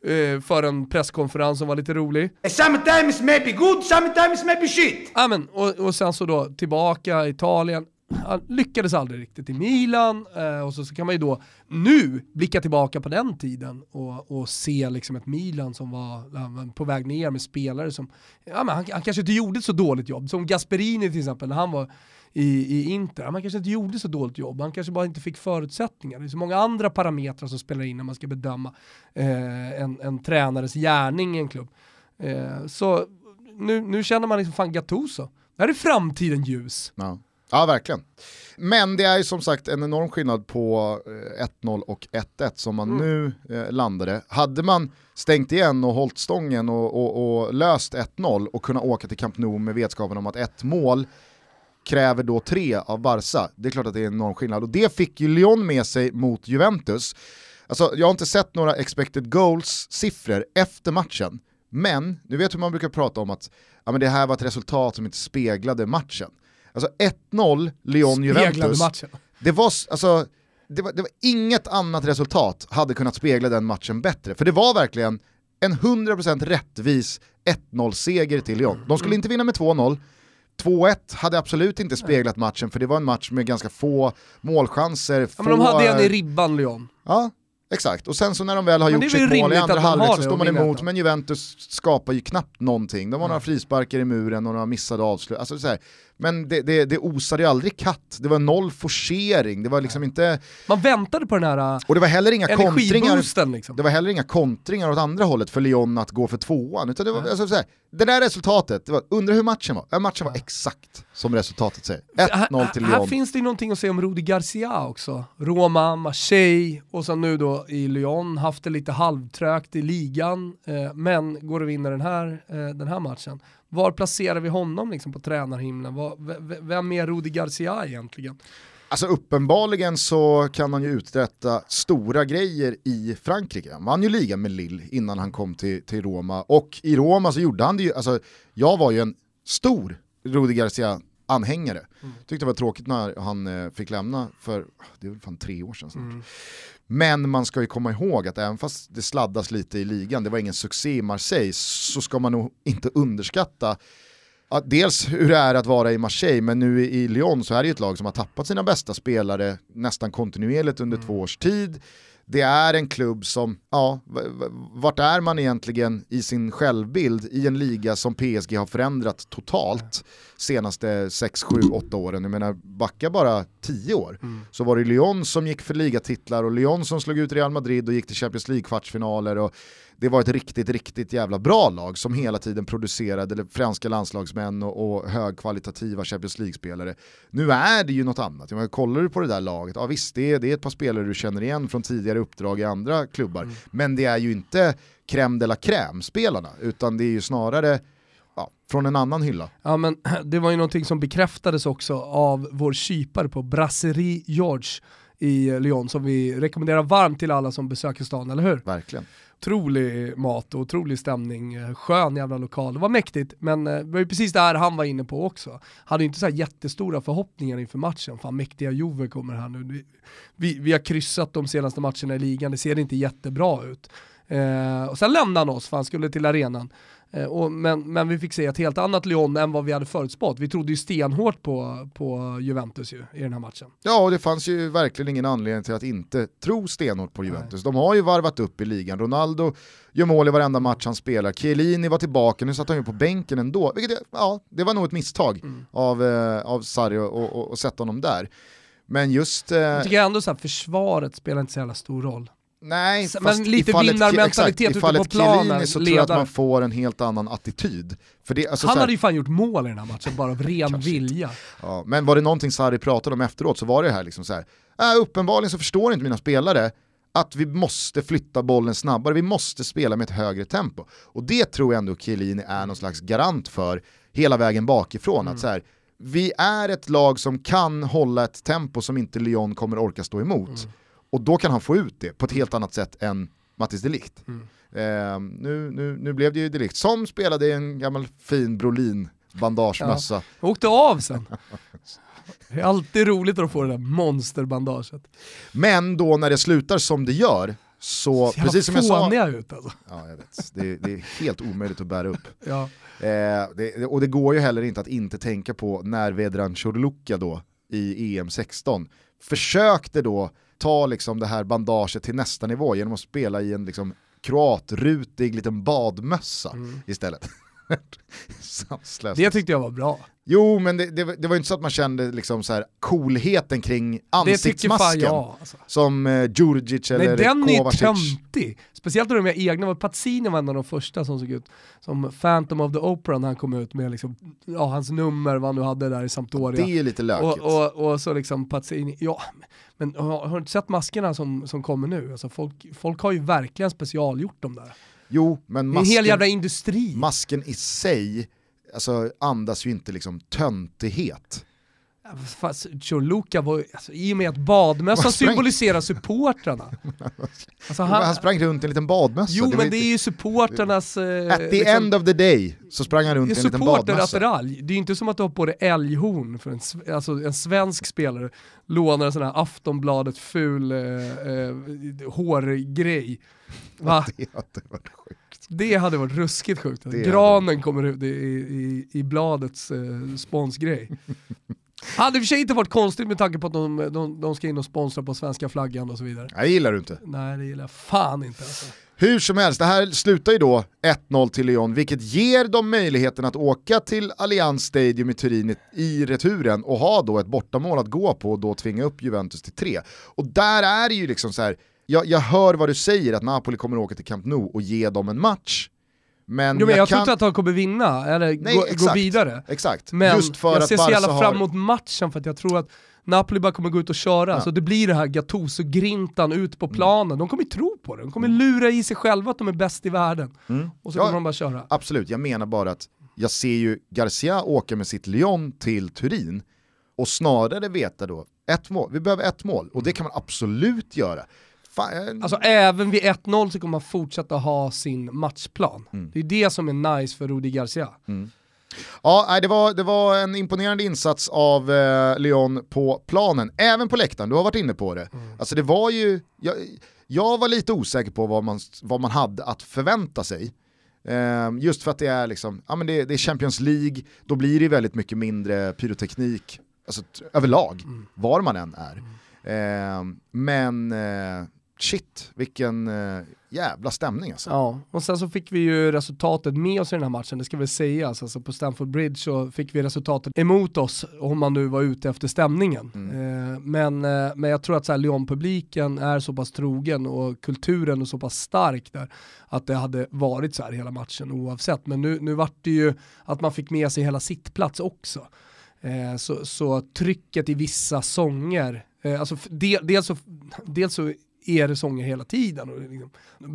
uh, för en presskonferens som var lite rolig. Sometimes maybe good, sometimes maybe shit. Amen, och, och sen så då tillbaka Italien, han lyckades aldrig riktigt i Milan eh, och så, så, kan man ju då nu blicka tillbaka på den tiden och, och se liksom ett Milan som var på väg ner med spelare som, ja, men han, han kanske inte gjorde ett så dåligt jobb, som Gasperini till exempel när han var i, i Inter, han kanske inte gjorde så dåligt jobb, han kanske bara inte fick förutsättningar. Det är så många andra parametrar som spelar in när man ska bedöma eh, en, en tränares gärning i en klubb. Eh, så nu, nu känner man liksom fan Gattuso, där är framtiden ljus. No. Ja, verkligen. Men det är ju som sagt en enorm skillnad på 1-0 eh, och 1-1 som man mm. nu eh, landade. Hade man stängt igen och hållit stången och, och, och löst 1-0 och kunnat åka till Camp Nou med vetskapen om att ett mål kräver då tre av Barca, det är klart att det är en enorm skillnad. Och det fick ju Lyon med sig mot Juventus. Alltså, jag har inte sett några expected goals-siffror efter matchen, men nu vet hur man brukar prata om att ja, men det här var ett resultat som inte speglade matchen. Alltså 1-0 Lyon-Juventus. Det var, alltså, det, var, det var inget annat resultat hade kunnat spegla den matchen bättre. För det var verkligen en 100% rättvis 1-0-seger till Lyon. De skulle inte vinna med 2-0, 2-1 hade absolut inte speglat matchen för det var en match med ganska få målchanser. Ja, få, men de hade en i ribban Lyon. Ja, exakt. Och sen så när de väl har Men gjort sitt mål i andra halvlek så står man emot, men Juventus skapar ju knappt någonting. De har några frisparkar i muren och några missade avslut. Alltså, så här. Men det, det, det osade ju aldrig katt, det var noll forcering, det var liksom inte... Man väntade på den här Och det var heller inga kontringar liksom. det var heller inga kontringar åt andra hållet för Lyon att gå för tvåan. Utan det, var, alltså, så här, det där resultatet, det var, undrar hur matchen var? Matchen var exakt som resultatet säger. 1-0 till här, här Lyon. finns det ju någonting att säga om Rudi Garcia också. Roma, Marseille och sen nu då i Lyon, haft det lite halvtrögt i ligan, eh, men går och vinner den här, eh, den här matchen. Var placerar vi honom liksom på tränarhimlen? Var, vem är Rudi Garcia egentligen? Alltså uppenbarligen så kan han ju uträtta stora grejer i Frankrike. Han vann ju ligan med Lille innan han kom till, till Roma och i Roma så gjorde han det ju, alltså jag var ju en stor Rudi Garcia anhängare. Tyckte det var tråkigt när han eh, fick lämna för, det väl fan tre år sedan snart. Men man ska ju komma ihåg att även fast det sladdas lite i ligan, det var ingen succé i Marseille, så ska man nog inte underskatta att dels hur det är att vara i Marseille, men nu i Lyon så är det ju ett lag som har tappat sina bästa spelare nästan kontinuerligt under två års tid. Det är en klubb som, ja, vart är man egentligen i sin självbild i en liga som PSG har förändrat totalt senaste 6, 7, 8 åren. Jag menar, backa bara 10 år så var det Lyon som gick för ligatitlar och Lyon som slog ut Real Madrid och gick till Champions League-kvartsfinaler och det var ett riktigt, riktigt jävla bra lag som hela tiden producerade franska landslagsmän och, och högkvalitativa Champions League-spelare. Nu är det ju något annat. Jag menar, kollar du på det där laget, ja visst det är, det är ett par spelare du känner igen från tidigare uppdrag i andra klubbar, men det är ju inte crème de la crème-spelarna, utan det är ju snarare från en annan hylla. Ja men det var ju någonting som bekräftades också av vår kypare på Brasserie George i Lyon som vi rekommenderar varmt till alla som besöker stan, eller hur? Verkligen. Otrolig mat och otrolig stämning, eh, skön jävla lokal. Det var mäktigt, men eh, det var ju precis det här han var inne på också. Hade inte så här jättestora förhoppningar inför matchen, fan mäktiga Juve kommer här nu. Vi, vi, vi har kryssat de senaste matcherna i ligan, det ser inte jättebra ut. Eh, och sen lämnade han oss för han skulle till arenan. Eh, och, men, men vi fick se ett helt annat Lyon än vad vi hade förutspått. Vi trodde ju stenhårt på, på Juventus ju, i den här matchen. Ja, och det fanns ju verkligen ingen anledning till att inte tro stenhårt på Juventus. De har ju varvat upp i ligan. Ronaldo gör mål i varenda match han spelar. Chiellini var tillbaka, nu satt han ju på bänken ändå. Vilket, ja, det var nog ett misstag av, eh, av Sarri att- att att- att sätta honom där. Men just... Eh, Jag tycker ändå så här, försvaret spelar inte så jävla stor roll. Nej, men fast lite vinnarmentalitet ute I fallet på planen, Chiellini så tror jag att man får en helt annan attityd. Det, alltså, Han så här- hade ju fan gjort mål i den här matchen bara av ren vilja. Ja, men var det någonting Sarri pratade om efteråt så var det här liksom så här. Äh, uppenbarligen så förstår inte mina spelare att vi måste flytta bollen snabbare, vi måste spela med ett högre tempo. Och det tror jag ändå Chiellini är någon slags garant för hela vägen bakifrån. Att så här, vi är ett lag som kan hålla ett tempo som inte Lyon kommer orka stå emot. Och då kan han få ut det på ett helt annat sätt än Mattis Delict. Eh, nu, nu, nu blev det ju Delict som spelade i en gammal fin Brolin bandagemössa. Jag åkte av sen. Det är alltid roligt att få det där monsterbandaget. Men då när det slutar som det gör, så Ser precis som jag sa... ut alltså. Ja, jag vet. Det, det är helt omöjligt att bära upp. Ja. Eh, det, och det går ju heller inte att inte tänka på när Vedran Chorluka då i EM 16 försökte då ta liksom det här bandaget till nästa nivå genom att spela i en liksom kroatrutig liten badmössa istället. Sanslöst. Det tyckte jag var bra. Jo, men det, det, var- det var ju inte så att man kände liksom så här coolheten kring ansiktsmasken. jag. Alltså. Som eh, Djurdjic eller Nej den är Kovacic. töntig. Speciellt när de är egna, Pazzini var en av de första som såg ut som Phantom of the Opera när han kom ut med liksom, ja, hans nummer, vad han nu hade där i Sampdoria. Det är lite lökigt. Och, och, och så liksom Pazzini, ja, men har, har du inte sett maskerna som, som kommer nu? Alltså folk, folk har ju verkligen specialgjort dem där. Jo, men är en hel masken, jävla industri. masken i sig alltså, andas ju inte liksom töntighet. Fast Choluka var alltså, i och med att badmössan symboliserar supportrarna. Alltså, Han, han, sprang runt i en liten badmössa. jo var men det är ju supporternas... Eh, At the end of the day så sprang han runt i en liten badmössa. supporterattiralj. Det är ju inte som att du har på dig älghorn för en, alltså en svensk spelare lånar en sån här Aftonbladet ful eh, eh, hårgrej. Va? Det hade varit sjukt. Det hade varit ruskigt sjukt. Det Granen kommer ut i, i, i bladets eh, sponsgrej. Hade i och för sig inte varit konstigt med tanke på att de, de, de ska in och sponsra på svenska flaggan och så vidare. Jag gillar du inte. Nej det gillar jag fan inte alltså. Hur som helst, det här slutar ju då 1-0 till Lyon, vilket ger dem möjligheten att åka till Allianz Stadium i Turin i- returen och ha då ett bortamål att gå på och då tvinga upp Juventus till 3. Och där är det ju liksom så här, jag, jag hör vad du säger att Napoli kommer åka till Camp Nou och ge dem en match. Men, Jo, men jag, tror kan... inte att de kommer vinna eller Nej, gå, gå exakt. vidare. Exakt, Men just för jag att ser så jävla fram emot matchen för att jag tror att Napoli bara kommer gå ut och köra, så det blir det här Gattuso-grintan ut på Mm. planen. De kommer tro på det, de kommer lura i sig själva att de är bäst i världen. Och så Ja. kommer de bara köra. Absolut, jag menar bara att jag ser ju Garcia åka med sitt Lyon till Turin och snarare veta då, ett mål, vi behöver ett mål och det kan man absolut göra. Fan, jag- Alltså även vid 1-0 så kommer man fortsätta ha sin matchplan. Mm. Det är det som är nice för Rudi Garcia. Ja, nej, det, var, det var en imponerande insats av eh, Lyon på planen, även på läktaren, du har varit inne på det. Alltså det var ju, jag, jag var lite osäker på vad man, vad man hade att förvänta sig. Eh, just för att det är, liksom, ja, men det, det är Champions League, då blir det väldigt mycket mindre pyroteknik alltså, överlag, var man än är. Eh, men eh, shit, vilken eh, jävla stämning alltså. Ja, och sen så fick vi ju resultatet med oss i den här matchen, det ska väl sägas. Alltså på Stamford Bridge så fick vi resultatet emot oss, om man nu var ute efter stämningen. Eh, men, eh, men jag tror att Lyon-publiken är så pass trogen och kulturen är så pass stark där, att det hade varit så här hela matchen oavsett. Men nu, nu vart det ju att man fick med sig hela sittplats också. Eh, så, så trycket i vissa sånger, eh, alltså del, dels, så, dels så er sånger hela tiden och liksom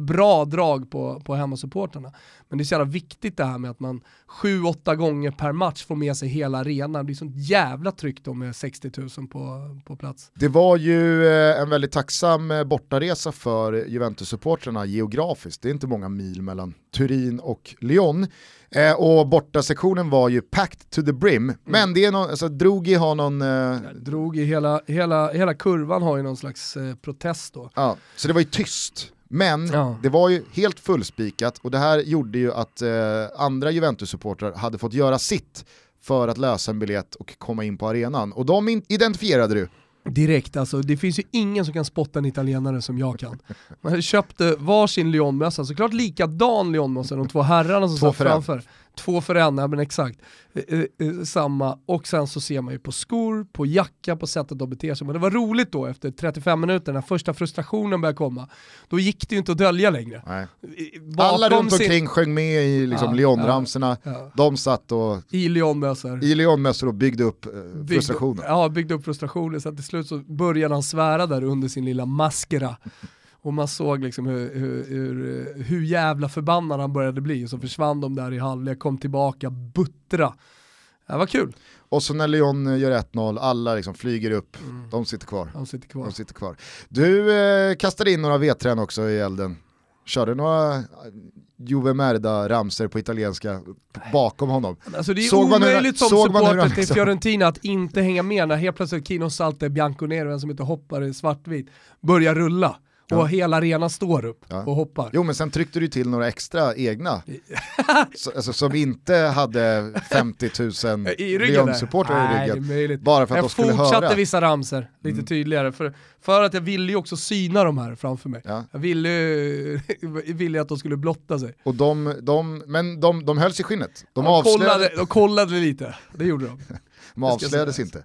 bra drag på, på hemmasupportrarna. Men det är så jävla viktigt det här med att man sju, åtta gånger per match får med sig hela arenan. Det är sånt jävla tryck då med 60 000 på, på plats. Det var ju eh, en väldigt tacksam eh, bortaresa för Juventus-supportrarna geografiskt. Det är inte många mil mellan Turin och Lyon. Eh, och bortasektionen var ju packed to the brim. Men det är någon, alltså, Drogi har någon... Eh, Drog i hela, hela, hela kurvan har ju någon slags eh, protest då. ja, så det var ju tyst. Men Ja. det var ju helt fullspikat och det här gjorde ju att eh, andra Juventus-supportrar hade fått göra sitt för att lösa en biljett och komma in på arenan. Och de identifierade du. Direkt alltså, det finns ju ingen som kan spotta en italienare som jag kan. Man köpte varsin Lyonmössa, såklart likadan Lyonmössa, de två herrarna som Två satt för en. Två för en, ja men exakt. Eh, eh, samma, och sen så ser man ju på skor, på jacka, på sättet de beter sig. Men det var roligt då efter 35 minuter, när första frustrationen började komma. Då gick det ju inte att dölja längre. Alla runt sin- omkring sjöng med i liksom, Ja, Lyon-ramsorna. Ja. De satt och I Lyonmössor. i Lyon-mössor och byggde upp eh, Byggde- frustrationen. Ja, byggde upp frustrationen så till slut så började han svära där under sin lilla maskera. Och man såg liksom hur, hur, hur, hur jävla förbannad han började bli. Och så försvann de där i halvlek, kom tillbaka, buttra. Det var kul. Och så när Lyon eh, gör 1-0, alla liksom flyger upp, Mm. de sitter kvar. Han sitter kvar. De sitter kvar. Du eh, kastade in några vedträn också i elden. Körde några eh, Juve Merda-ramser på italienska bakom honom. Alltså det är Såg omöjligt som man hur han supporter till liksom- Fiorentina att inte hänga med när helt plötsligt Kino Salte Bianconero, en som inte hoppar i svartvit, börjar rulla. Och Ja. hela arenan står upp Ja. och hoppar. Jo men sen tryckte du till några extra egna, så, alltså, som inte hade 50 000 I ryggen där? Lyon-supportrar i Nej, ryggen. det är. Bara för att jag de skulle fortsatte höra. Mm. vissa ramser lite tydligare, för, för att jag ville ju också syna de här framför mig. Ja. Jag ville, ville att de skulle blotta sig. Och de, de, men de, de hölls i skinnet. De, De avslöjade, kollade, de kollade lite, det gjorde de. de avslöjades inte.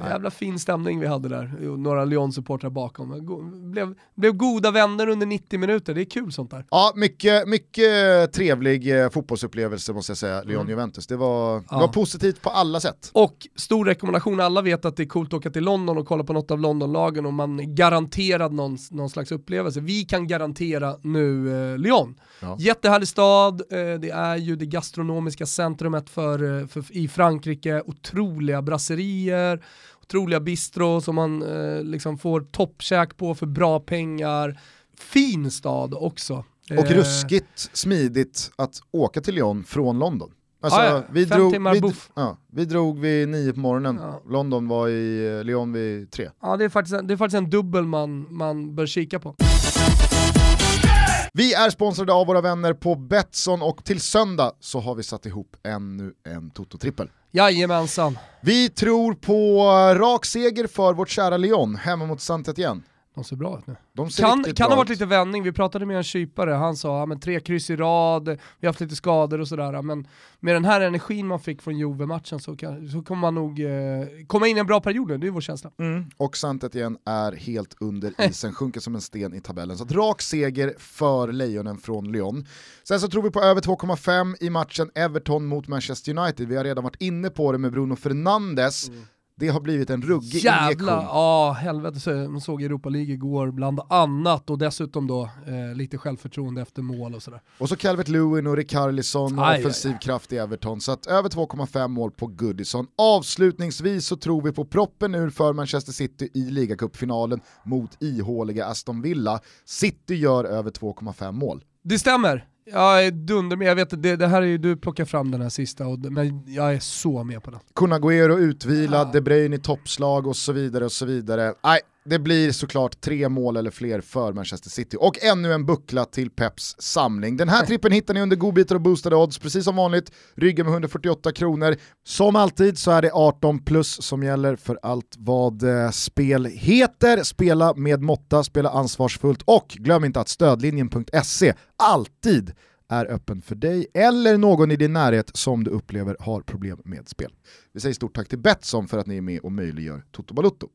Jävla fin stämning vi hade där, några Lyon-supportrar bakom. Blev, blev goda vänner under 90 minuter, det är kul sånt där. Ja, mycket, mycket trevlig eh, fotbollsupplevelse måste jag säga, Lyon-Juventus. Det, var, det Ja. var positivt på alla sätt. Och stor rekommendation, alla vet att det är coolt att åka till London och kolla på något av Londonlagen och man garanterad någon, någon slags upplevelse. Vi kan garantera nu eh, Lyon. Ja. Jättehärlig stad, eh, det är ju det gastronomiska centrumet för, eh, för, i Frankrike, otroliga brasserier, otroliga bistro som man eh, liksom får toppkäk på för bra pengar. Fin stad också. Och Eh, ruskigt smidigt att åka till Lyon från London. Alltså, Ja, ja. vi, Fem drog, timmar vi, buff. ja, vi drog vid nio på morgonen, Ja. London var i eh, Lyon vid tre. Ja, det är faktiskt en, det är faktiskt en dubbel man, man bör kika på. Vi är sponsrade av våra vänner på Betsson och till söndag så har vi satt ihop ännu en Toto-trippel. Jajamensan. Vi tror på rak seger för vårt kära Lyon hemma mot saint Etienne. De ser bra ut nu. De ser Kan, kan ha varit lite vändning, vi pratade med en kypare, han sa ja, men tre kryss i rad, vi har haft lite skador och sådär, men med den här energin man fick från Juve-matchen så, kan, så kommer man nog eh, komma in i en bra period nu, det är vår känsla. Mm. Och saint Etienne är helt under isen, sjunker som en sten i tabellen. Så att rak seger för Lejonen från Lyon. Sen så tror vi på över 2,5 i matchen Everton mot Manchester United. Vi har redan varit inne på det med Bruno Fernandes. Det har blivit en ruggig Jävla, injektion. ja helvete så man såg Europa League igår bland annat och dessutom då eh, lite självförtroende efter mål och sådär. Och så Calvert Lewin och Rikarlison och Aj, offensiv kraft i Everton. Så att över 2,5 mål på Goodison. Avslutningsvis så tror vi på proppen ur för Manchester City i ligacupfinalen mot ihåliga Aston Villa. City gör över 2,5 mål. Det stämmer, jag är dunder med, jag vet det, det här är ju, du plockar fram den här sista, och, men jag är så med på den. Kun Agüero utvilad, Ja. De Bruyne i toppslag och så vidare och så vidare. Nej, det blir såklart tre mål eller fler för Manchester City. Och ännu en buckla till Peps samling. Den här trippen hittar ni under godbitar och boostade odds, precis som vanligt. Ryggen med 148 kronor. Som alltid så är det 18 plus som gäller för allt vad eh, spel heter. Spela med måtta, spela ansvarsfullt och glöm inte att stödlinjen.se alltid är öppen för dig eller någon i din närhet som du upplever har problem med spel. Vi säger stort tack till Betsson för att ni är med och möjliggör Toto Balutto.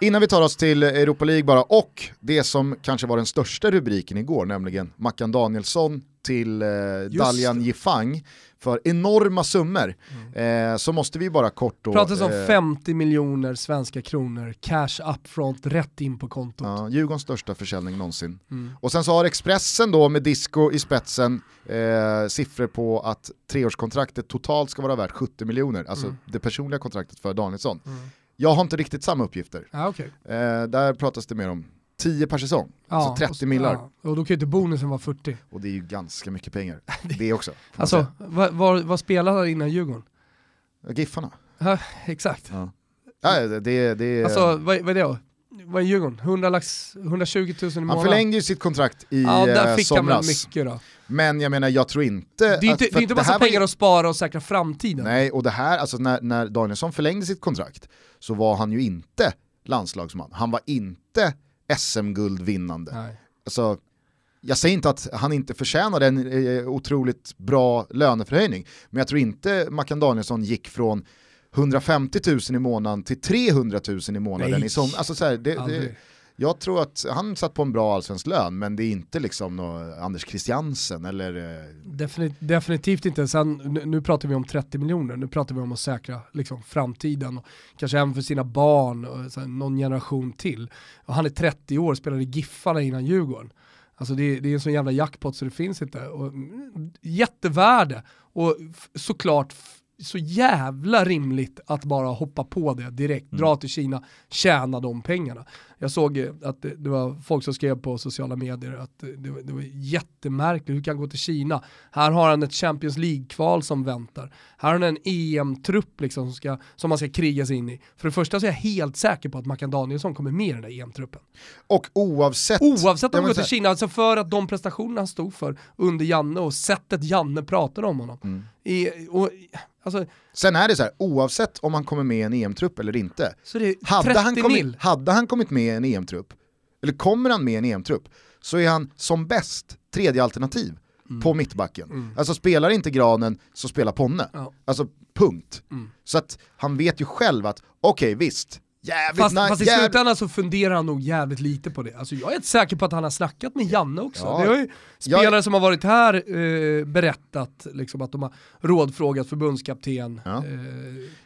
Innan vi tar oss till Europa League bara, och det som kanske var den största rubriken igår, nämligen Mackan Danielsson till eh, Dalian. Jifang för enorma summor, eh, så måste vi bara kort då... Pratas om eh, 50 miljoner svenska kronor, cash upfront, rätt in på kontot. Ja, Djurgårdens största försäljning någonsin. Mm. Och sen så har Expressen då med Disco i spetsen eh, siffror på att treårskontraktet totalt ska vara värt 70 miljoner, alltså Mm. det personliga kontraktet för Danielsson. Jag har inte riktigt samma uppgifter. Ja, okej. Eh, där pratas det mer om 10 per säsong, Ja, alltså och 30 så- millar. Ja, och då kan ju inte bonusen vara 40. Och det är ju ganska mycket pengar. Det också. Alltså, vad, vad, vad spelade han innan Djurgården? Giffarna. Ja, exakt. Ja. Ja, det, det, det, Alltså, vad, vad är det då? Vad är Djurgården? 100 lax, 120 000 i han månaden? förlängde ju sitt kontrakt i Ja, där eh, fick han somras. mycket då. Men jag menar, jag tror inte... Det är inte, att- det är inte massa var ju- pengar att spara och säkra framtiden. Nej, och det här, alltså när, när Danielsson förlängde sitt kontrakt så var han ju inte landslagsman. Han var inte SM-guldvinnande. Nej. Alltså, jag säger inte att han inte förtjänade en eh, otroligt bra löneförhöjning, men jag tror inte Mackan Danielsson gick från 150 000 i månaden till 300 000 i månaden. Nej. I som, alltså så här, det, det. Jag tror att han satt på en bra allsvensk lön, men det är inte liksom Anders Christiansen eller... eh, Defini- definitivt inte. Sen, nu, pratar vi om 30 miljoner, nu pratar vi om att säkra liksom, framtiden. Och kanske även för sina barn och så här, någon generation till. Och han är 30 år, spelade i Giffarna innan Djurgården. Alltså det, det är en sån jävla jackpot så det finns inte. Och, mm, jättevärde. Och såklart så jävla rimligt att bara hoppa på det direkt, dra till Kina, tjäna de pengarna. Jag såg att det, var folk som skrev på sociala medier att det, var- det var jättemärkligt, hur kan han gå till Kina? Här har han ett Champions League-kval som väntar. Här har han en EM-trupp liksom som, ska, som man ska kriga sig in i. För det första så är jag helt säker på att Mackan Danielsson kommer med i den där EM-truppen. Och oavsett... Oavsett om han går till Kina, alltså för att de prestationer han stod för under Janne och sättet Janne pratade om honom. Mm. I, och, alltså, Sen är det så här, oavsett om han kommer med i en EM-trupp eller inte, hade 30 han, kommit, hade han kommit med i en EM-trupp, eller kommer han med i en EM-trupp, så är han som bäst tredje alternativ. på mittbacken. Alltså spelar inte Granen så spelar Ponne. Ja. Alltså punkt. Så att han vet ju själv att, okej visst, jävligt Fast, nice, fast i slutändan så funderar han nog jävligt lite på det. Alltså jag är inte säker på att han har snackat med Janne också. Ja. Det har ju spelare Jag- som har varit här eh, berättat liksom, att de har rådfrågat förbundskapten. Ja. Eh,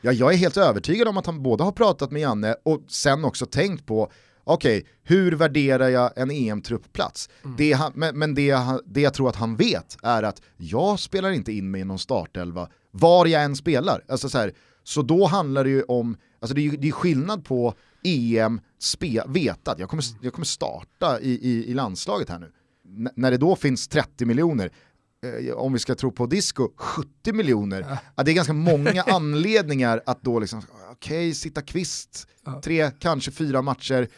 Ja, jag är helt övertygad om att han både har pratat med Janne och sen också tänkt på Okej, hur värderar jag en EM-truppplats? Det han, men men det, han- det jag tror att han vet är att jag spelar inte in mig i någon startelva var jag än spelar. Alltså så, här, så då handlar det ju om, alltså det är det är skillnad på EM, spe, veta att jag kommer, jag kommer starta i, i, i landslaget här nu. N- när det då finns 30 miljoner, eh, om vi ska tro på disco, 70 miljoner. Ja, det är ganska många anledningar att då liksom, okej, sitta kvist, tre, kanske fyra matcher.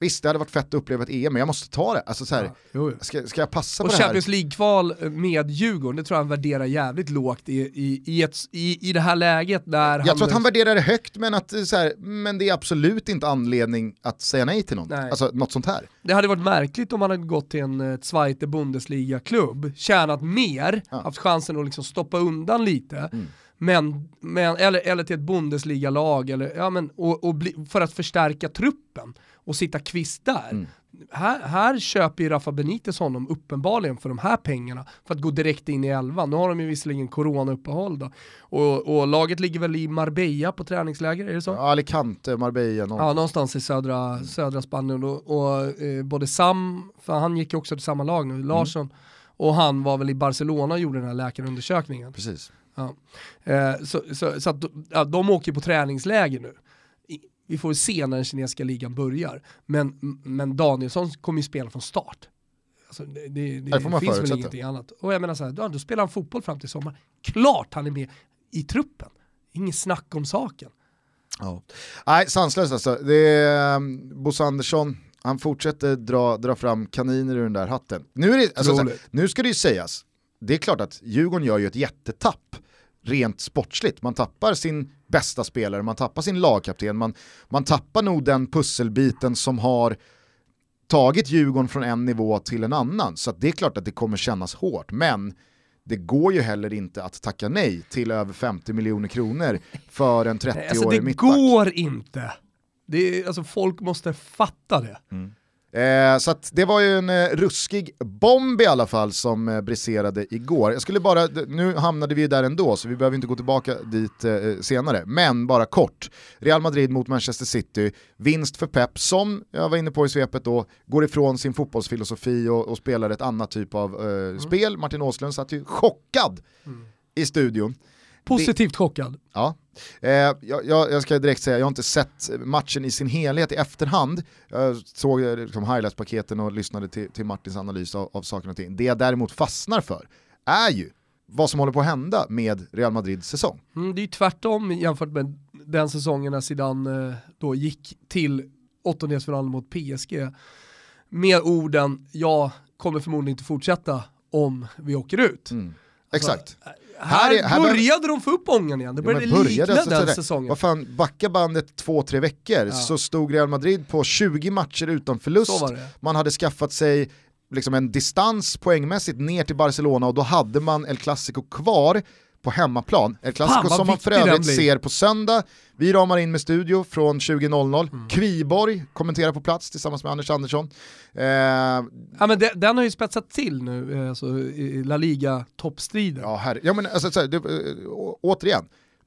Visst, det hade varit fett att uppleva ett EM, men jag måste ta det. Alltså så här, jo. ska, ska jag passa Och på det här? Champions League-kval med Djurgården, det tror jag han värderar jävligt lågt i, i, i, ett, i, i det här läget där Jag tror att han värderar det högt, men, att, eh, så här, men det är absolut inte anledning att säga nej till något. Nej. Alltså något sånt här. Det hade varit märkligt om han hade gått till en eh, Zweite Bundesliga-klubb, tjänat mer, haft chansen att liksom stoppa undan lite, Mm. Men, men, eller, eller till ett Bundesliga-lag, eller, ja, men, och, och bli, för att förstärka truppen och sitta kvist där. Mm. Här, här köper ju Rafa Benitez honom uppenbarligen för de här pengarna för att gå direkt in i elvan. Nu har de ju visserligen corona-uppehåll då. Och, och laget ligger väl i Marbella på träningsläger, är det så? Alicante, Marbella, någon. Ja, någonstans i södra, södra Spanien. Och, och eh, både Sam, för han gick ju också till samma lag nu, Larsson, och han var väl i Barcelona och gjorde den här läkarundersökningen. Precis. Ja. Eh, så så, så att, ja, de åker på träningsläger nu. I- Vi får se när den kinesiska ligan börjar. Men, men Danielsson kommer ju spela från start. Alltså det det, det, finns väl ingenting annat. Och jag menar så här, då, då spelar han fotboll fram till sommar. Klart han är med i truppen. Inget snack om saken. Ja. Nej, sanslöst alltså. Det är, um, Bosse Andersson, han fortsätter dra, dra fram kaniner ur den där hatten. Nu, är det, alltså, så här, nu ska det ju sägas, det är klart att Djurgården gör ju ett jättetapp rent sportsligt. Man tappar sin bästa spelare, man tappar sin lagkapten, man, man tappar nog den pusselbiten som har tagit Djurgården från en nivå till en annan. Så det är klart att det kommer kännas hårt, men det går ju heller inte att tacka nej till över 50 miljoner kronor för en 30-årig Nej, Alltså det mittback. går inte. Det är, alltså folk måste fatta det. Eh, så det var ju en eh, ruskig bomb i alla fall som eh, briserade igår. Jag skulle bara, nu hamnade vi där ändå så vi behöver inte gå tillbaka dit eh, senare. Men bara kort, Real Madrid mot Manchester City, vinst för Pep som, jag var inne på i svepet då, går ifrån sin fotbollsfilosofi och, och spelar ett annat typ av eh, spel. Martin Åslund satt ju chockad i studion. Positivt chockad. Ja. Eh, jag, jag, ska direkt säga, jag har inte sett matchen i sin helhet i efterhand. Jag såg eh, liksom highlights-paketen och lyssnade till, till Martins analys av, av saker och ting. Det jag däremot fastnar för är ju vad som håller på att hända med Real Madrids säsong. Mm, det är ju tvärtom jämfört med den säsongen när Zidane eh, då gick till åttondelsfinalen mot PSG med orden “jag kommer förmodligen inte fortsätta om vi åker ut”. Exakt. Här, Här är- här började de få upp ången igen, det Ja, började men började likna alltså den säsongen. Vad fan, backa bandet två, tre veckor så stod Real Madrid på 20 matcher utan förlust. Man hade skaffat sig liksom en distans poängmässigt ner till Barcelona och då hade man El Clasico kvar på hemmaplan. El Clasico som man för övrigt ser på söndag. Vi ramar in med studio från 20.00. Mm. Kviborg kommenterar på plats tillsammans med Anders Andersson. Eh, Ja, men det, den har ju spetsat till nu, eh, alltså, i La Liga-toppstriden. Ja, ja men alltså, så här, det, å- återigen,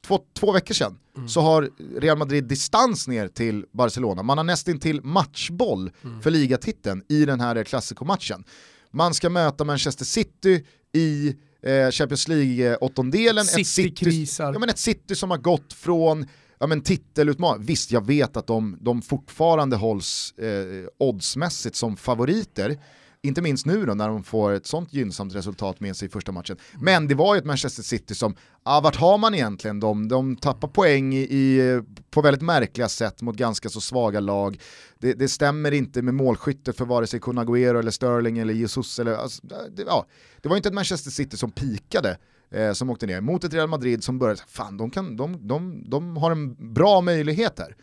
två, två veckor sedan Mm. så har Real Madrid distans ner till Barcelona. Man har nästan till matchboll Mm. för ligatiteln i den här Clasico-matchen. Man ska möta Manchester City i eh, Champions League-åttondelen. Ett City City, krisar. ja, men ett City som har gått från ja, men titelutmaning. Visst, jag vet att de, de fortfarande hålls eh, oddsmässigt som favoriter. Inte minst nu då när de får ett sånt gynnsamt resultat med sig i första matchen. Men det var ju ett Manchester City som, ja vart har man egentligen dem? De tappar poäng i, i, på väldigt märkliga sätt mot ganska så svaga lag. Det, det stämmer inte med målskytte för vare sig Kun Agüero eller Sterling eller Jesus. Eller, alltså, det, ja, det var inte ett Manchester City som pikade eh, som åkte ner mot ett Real Madrid som började, fan de, kan, de, de, de har en bra möjlighet här.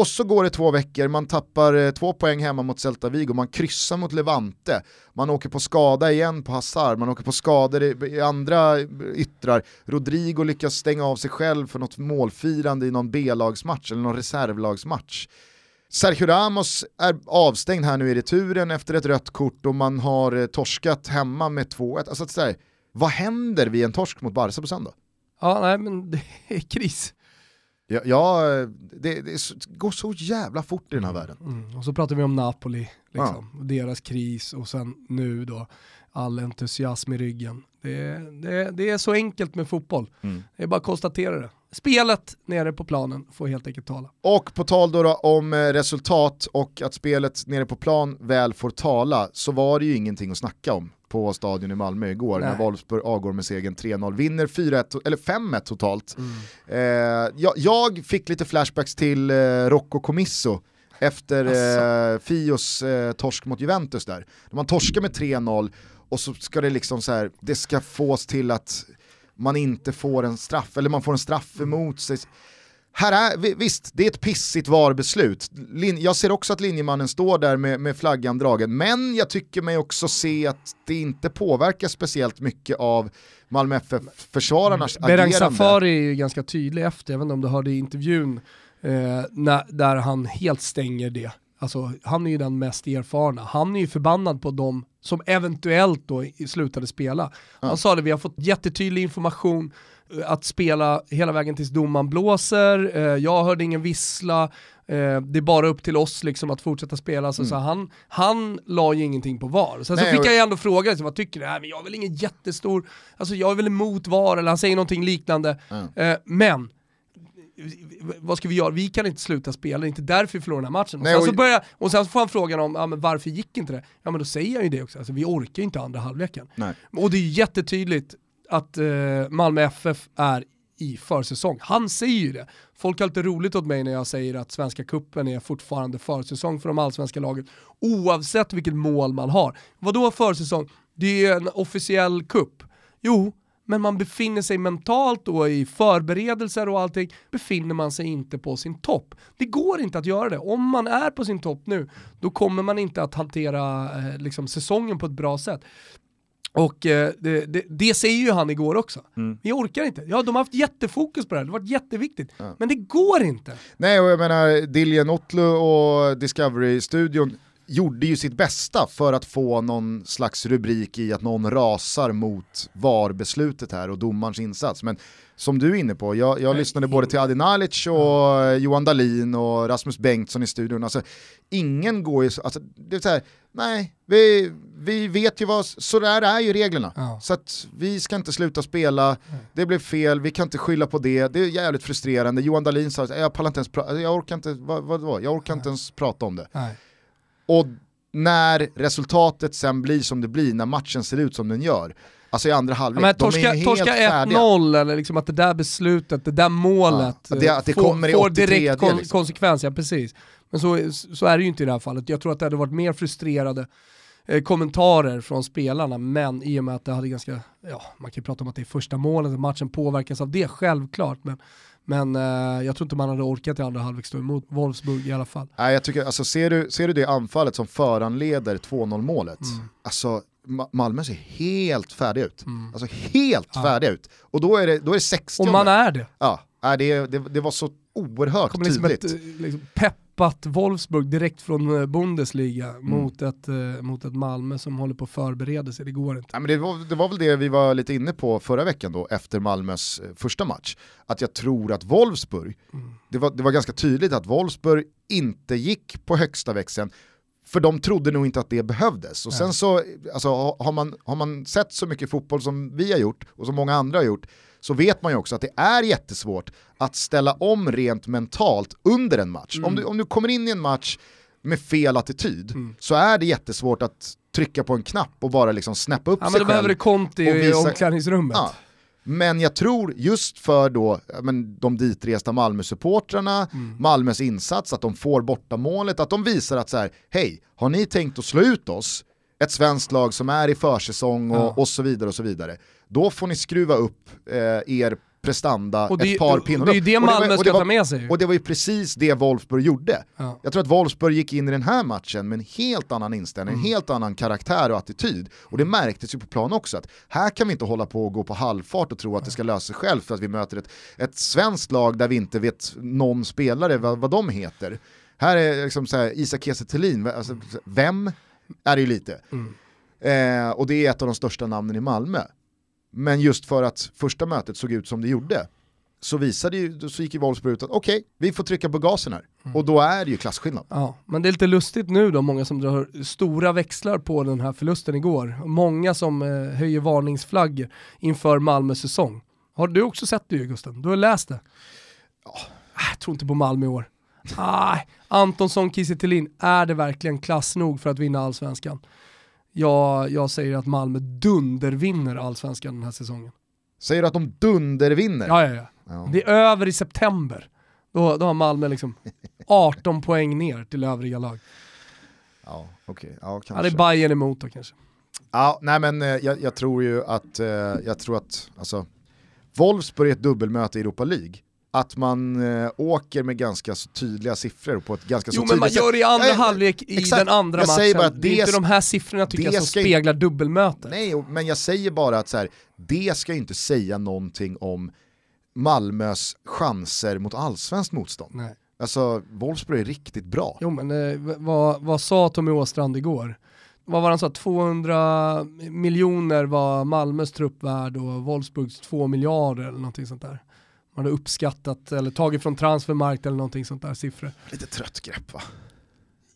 Och så går det två veckor, man tappar eh, två poäng hemma mot Celta Vigo, man kryssar mot Levante, man åker på skada igen på Hazard, man åker på skador i, andra yttrar. Rodrigo lyckas stänga av sig själv för något målfirande i någon B-lagsmatch eller någon reservlagsmatch. Sergio Ramos är avstängd här nu i returen efter ett rött kort och man har eh, torskat hemma med 2-1. Alltså, så här, vad händer vid en torsk mot Barca på söndag? Ja, nej men det är kris. Ja, ja det, det, går så jävla fort i den här världen. Mm. Och så pratar vi om Napoli, liksom. ja. deras kris och sen nu då all entusiasm i ryggen. Det, det, det är så enkelt med fotboll. Mm. Det är bara att konstatera det. Spelet nere på planen får helt enkelt tala. Och på tal då, då om eh, resultat och att spelet nere på plan väl får tala så var det ju ingenting att snacka om på stadion i Malmö igår Nej. när Wolfsburg avgår med segern 3-0, vinner 4-1, eller 5-1 totalt. Mm. Eh, jag, jag, fick lite flashbacks till eh, Rocco Comisso efter eh, Fios eh, torsk mot Juventus där. När man torskar med 3-0 och så ska det liksom så här, det ska fås till att man inte får en straff, eller man får en straff emot sig. Här är, visst, det är ett pissigt VAR-beslut. Jag ser också att linjemannen står där med, med flaggan dragen, men jag tycker mig också se att det inte påverkar speciellt mycket av Malmö FF-försvararnas mm. agerande. Berang Safari är ju ganska tydlig efter, även om du hörde i intervjun, eh, när, där han helt stänger det. Alltså, han är ju den mest erfarna. Han är ju förbannad på dem som eventuellt då slutade spela. Han sa det, vi har fått jättetydlig information eh, att spela hela vägen tills domaren blåser, eh, jag hörde ingen vissla, eh, det är bara upp till oss liksom att fortsätta spela. Så, mm. så han, han la ju ingenting på VAR. Sen Nej, så fick jag ju ändå fråga, liksom, vad tycker du? Nej, men jag är väl ingen jättestor, alltså jag är väl emot VAR, eller han säger någonting liknande. Mm. men vad ska vi göra? Vi kan inte sluta spela, det är inte därför vi förlorar den här matchen. Och, sen, så börjar, och sen så får han frågan om ja, men varför gick inte det? Ja men då säger han ju det också, alltså, vi orkar ju inte andra halvleken. Nej. Och det är jättetydligt att eh, Malmö FF är i försäsong. Han säger ju det. Folk har lite roligt åt mig när jag säger att Svenska Kuppen är fortfarande försäsong för de allsvenska lagen, oavsett vilket mål man har. Vad då försäsong? Det är en officiell kupp. Jo, men man befinner sig mentalt och i förberedelser och allting, befinner man sig inte på sin topp. Det går inte att göra det. Om man är på sin topp nu, då kommer man inte att hantera eh, liksom, säsongen på ett bra sätt. Och eh, det, det, det, säger ju han igår också. Mm. Vi orkar inte. Ja, de har haft jättefokus på det här, det har varit jätteviktigt. Ja. Men det går inte. Nej, och jag menar Dillian Otlu och Discovery-studion gjorde ju sitt bästa för att få någon slags rubrik i att någon rasar mot VAR-beslutet här och domarens insats. Men som du är inne på, jag, jag lyssnade både till Adi Nalic och Johan Dahlin och Rasmus Bengtsson i studion. Alltså, ingen går ju, alltså, det är så här, nej, vi, vi vet ju vad, så där är ju reglerna. Ja. Så att vi ska inte sluta spela, det blev fel, vi kan inte skylla på det, det är jävligt frustrerande. Johan Dahlin sa, jag pallar inte ens, jag orkar inte, vad, vad, vad? Jag orkar inte ens prata om det. Nej. Och när resultatet sen blir som det blir, när matchen ser ut som den gör, Alltså i andra halvlek, ja, torska, de Torska 1-0 eller liksom att det där beslutet, det där målet ja, det, att det får, får direkt kon liksom. konsekvens, ja precis. Men så, så är det ju inte i det här fallet. Jag tror att det hade varit mer frustrerade eh, kommentarer från spelarna, men i och med att det hade ganska, ja man kan ju prata om att det är första målet, matchen påverkas av det, självklart. Men men eh, jag tror inte man hade orkat i andra halvlek stå emot Wolfsburg i alla fall. Nej, jag tycker, alltså, ser, du, ser du det anfallet som föranleder 2-0 målet, mm. alltså Malmö ser helt färdiga ut. Mm. Alltså helt ja. färdiga ut. Och då är det, då är det 60 Och man är det. Ja, det, det, det var så oerhört liksom tydligt. Liksom ett, liksom, pepp tappat Wolfsburg direkt från eh, Bundesliga mm. mot, ett, uh, mot ett Malmö som håller på att förbereda sig, det går inte. Ja, men det, var, det var väl det vi var lite inne på förra veckan då, efter Malmös första match. Att jag tror att Wolfsburg, mm. det, var, det var ganska tydligt att Wolfsburg inte gick på högsta växeln, för de trodde nog inte att det behövdes. Och sen så, alltså, har, man, har man sett så mycket fotboll som vi har gjort, och som många andra har gjort, så vet man ju också att det är jättesvårt att ställa om rent mentalt under en match. Mm. Om, du, om du kommer in i en match med fel attityd mm. så är det jättesvårt att trycka på en knapp och bara liksom snäppa upp ja, sig men då behöver du Conti i omklädningsrummet. Ja. Men jag tror just för då, men, de ditresta Malmö-supportrarna, mm. Malmös insats, att de får borta målet, att de visar att så här, hej, har ni tänkt att slå ut oss, ett svenskt lag som är i försäsong och, ja. och så vidare och så vidare, då får ni skruva upp eh, er prestanda, och det, ett par pinnar Det är ju det Malmö ska ta med sig. Och det var ju precis det Wolfsburg gjorde. Ja. Jag tror att Wolfsburg gick in i den här matchen med en helt annan inställning, Mm. en helt annan karaktär och attityd. Och det märktes ju på plan också, att här kan vi inte hålla på och gå på halvfart och tro att det ska lösa sig själv för att vi möter ett, ett svenskt lag där vi inte vet någon spelare vad, vad de heter. Här är liksom så här, Isak Kiese alltså, vem är det ju lite. Mm. Eh, och det är ett av de största namnen i Malmö. Men just för att första mötet såg ut som det gjorde så visade ju, så gick ju Wolfsburg ut att okej, vi får trycka på gasen här. Mm. Och då är det ju klasskillnad. Ja, men det är lite lustigt nu då, många som drar stora växlar på den här förlusten igår. Många som eh, höjer varningsflaggor inför Malmös säsong. Har du också sett det Gusten? Du har läst det? Ja. Ah, Jag tror inte på Malmö i år. Nej, Antonsson, Kiese är det verkligen klass nog för att vinna allsvenskan? Jag, jag säger att Malmö dundervinner allsvenskan den här säsongen. Säger du att de dundervinner? Ja, ja, ja. Ja. Det är över i september. Då, då har Malmö liksom 18 poäng ner till övriga lag. Ja, okej. Ja, Ja, kanske. det är Bayern emot då kanske. Ja, nej men eh, jag, jag tror ju att, eh, jag tror att, alltså, Wolfsburg är ett dubbelmöte i Europa League. Att man eh, åker med ganska så tydliga siffror på ett ganska så Jo men man tydligt gör det i andra Nej, halvlek i exakt. den andra Jag matchen. bara att det är det inte de här siffrorna tycker det jag som ska speglar dubbelmötet. Nej, men jag säger bara att så här, det ska ju inte säga någonting om Malmös chanser mot allsvenskt motstånd. Nej. Alltså, Wolfsburg är riktigt bra. Jo men eh, vad, vad sa Tommy Åstrand igår? Vad var han sa? 200 miljoner var Malmös trupp värd och Wolfsburgs 2 miljarder eller någonting sånt där. Man hade uppskattat eller tagit från transfermarkt eller någonting sånt där siffror. Lite trött grepp va?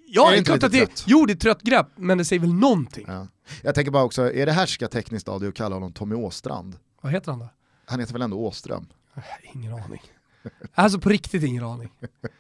Ja, Är det det är klart att det, trött? jo det är trött grepp, men det säger väl någonting. Ja. Jag tänker bara också, är det härska tekniskt av dig att kalla honom Tommy Åstrand? Vad heter han då? Han heter väl ändå Åström? Ingen aning. Alltså på riktigt ingen aning.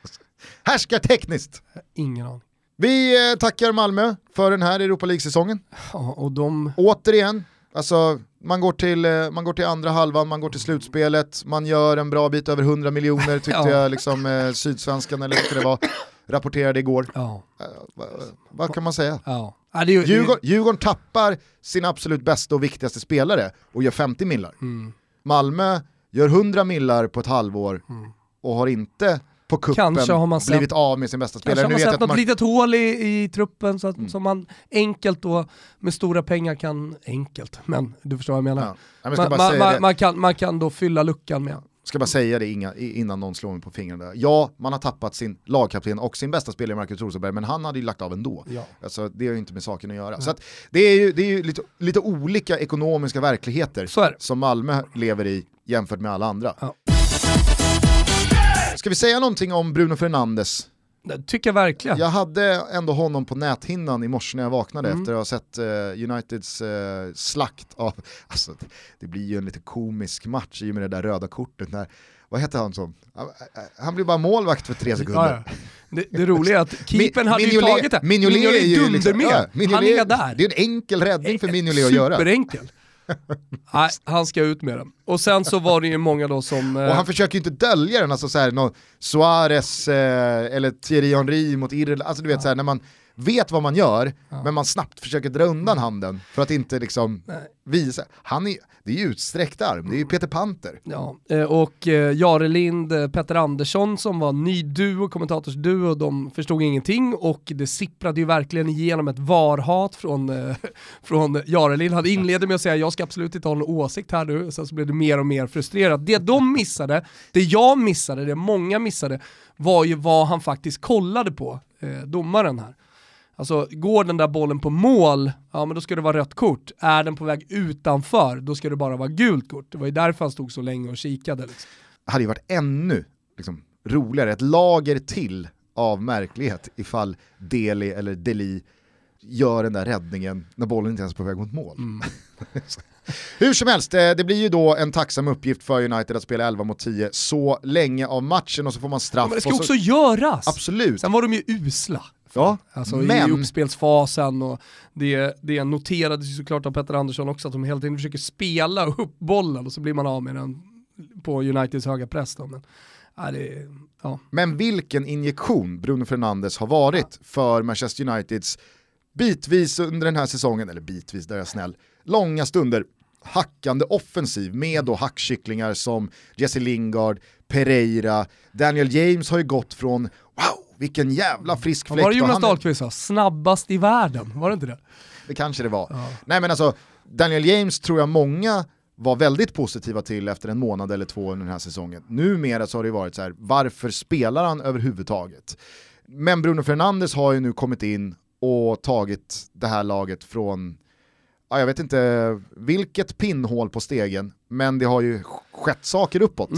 Härska tekniskt! Ingen aning. Vi eh, tackar Malmö för den här Europa League-säsongen. Ja, och de, Återigen, alltså, man, går till, eh, man går till andra halvan, man går till slutspelet, man gör en bra bit över 100 miljoner tyckte Ja. jag liksom, eh, Sydsvenskan eller vilka det var rapporterade igår. ja, Eh, vad, vad kan man säga? ja. ja det Djurgården, Djurgården tappar sin absolut bästa och viktigaste spelare och gör 50 millar. Mm. Malmö gör 100 millar på ett halvår Mm. och har inte på kuppen Kanske har man sett- blivit av med sin bästa Kanske spelare. har man sett att något man- litet hål i, i truppen så att, Mm. som man enkelt då med stora pengar kan, enkelt, men du förstår vad jag menar. Ja. Nej, men Man, man, man, kan, man kan då fylla luckan med. ska bara säga det inga, innan någon slår mig på fingrarna. Ja, man har tappat sin lagkapten och sin bästa spelare Marcus Rosenberg, men han hade ju lagt av ändå. Ja. Alltså, det har ju inte med saken att göra. Så att, det är ju, det är ju lite, lite olika ekonomiska verkligheter som Malmö lever i jämfört med alla andra. Ja. Ska vi säga någonting om Bruno Fernandes? Det tycker jag verkligen. Jag hade ändå honom på näthinnan i morse när jag vaknade Mm. efter att ha sett eh, Uniteds eh, slakt av, alltså det, blir ju en lite komisk match i och med det där röda kortet när, vad heter han som? Han, han blir bara målvakt för tre sekunder. Ja, ja. Det, det roliga är att keepern hade ju Mignolet- tagit det. Mignolet är ju liksom, ja, Mignolet- Han är där. Det är en enkel räddning för Mignolet att göra. Superenkel. Nej, han ska ut med den. Och sen så var det ju många då som... Och eh, han försöker ju inte dölja den, alltså såhär, någon Suarez eh, eller Thierry Henry mot Irland, alltså du vet såhär när man vet vad man gör, men man snabbt försöker dra undan handen för att inte liksom visa. Han är, det är ju utsträckt arm, det är ju Peter Panter. Ja, eh, och eh, Jarelind, eh, Petter Andersson som var ny duo, kommentatorsduo, de förstod ingenting och det sipprade ju verkligen igenom ett varhat från, från Jarelind. Han inledde med att säga jag ska absolut inte ha någon åsikt här nu, sen så blev det mer och mer frustrerat. Det de missade, det jag missade, det många missade, var ju vad han faktiskt kollade på, eh, domaren här. Alltså går den där bollen på mål, ja men då ska det vara rött kort. Är den på väg utanför, då ska det bara vara gult kort. Det var ju därför han stod så länge och kikade. Liksom. hade ju varit ännu liksom, roligare, ett lager till av märklighet ifall Deli eller Deli gör den där räddningen när bollen inte ens är på väg mot mål. Hur som helst, eh, det blir ju då en tacksam uppgift för United att spela 11 mot 10 så länge av matchen och så får man straff. Men det ska och så, också göras! Absolut. Sen var de ju usla. Ja, Alltså i men uppspelsfasen och det, det noterades ju såklart av Petter Andersson också att de hela tiden försöker spela upp bollen och så blir man av med den på Uniteds höga press då. Men, ja, det, ja. Men vilken injektion Bruno Fernandes har varit för Manchester Uniteds bitvis under den här säsongen, eller bitvis, där är jag snäll, långa stunder hackande offensiv med då hackkycklingar som Jesse Lingard, Pereira, Daniel James har ju gått från wow, vilken jävla frisk fläkt. Var det Jonas Dahlqvist sa? Snabbast i världen, var det inte det? Det kanske det var. Nej men alltså, Daniel James tror jag många var väldigt positiva till efter en månad eller två under den här säsongen. Numera så har det varit så här, varför spelar han överhuvudtaget? Men Bruno Fernandes har ju nu kommit in och tagit det här laget från, ja, jag vet inte vilket pinnhål på stegen, men det har ju skett saker uppåt.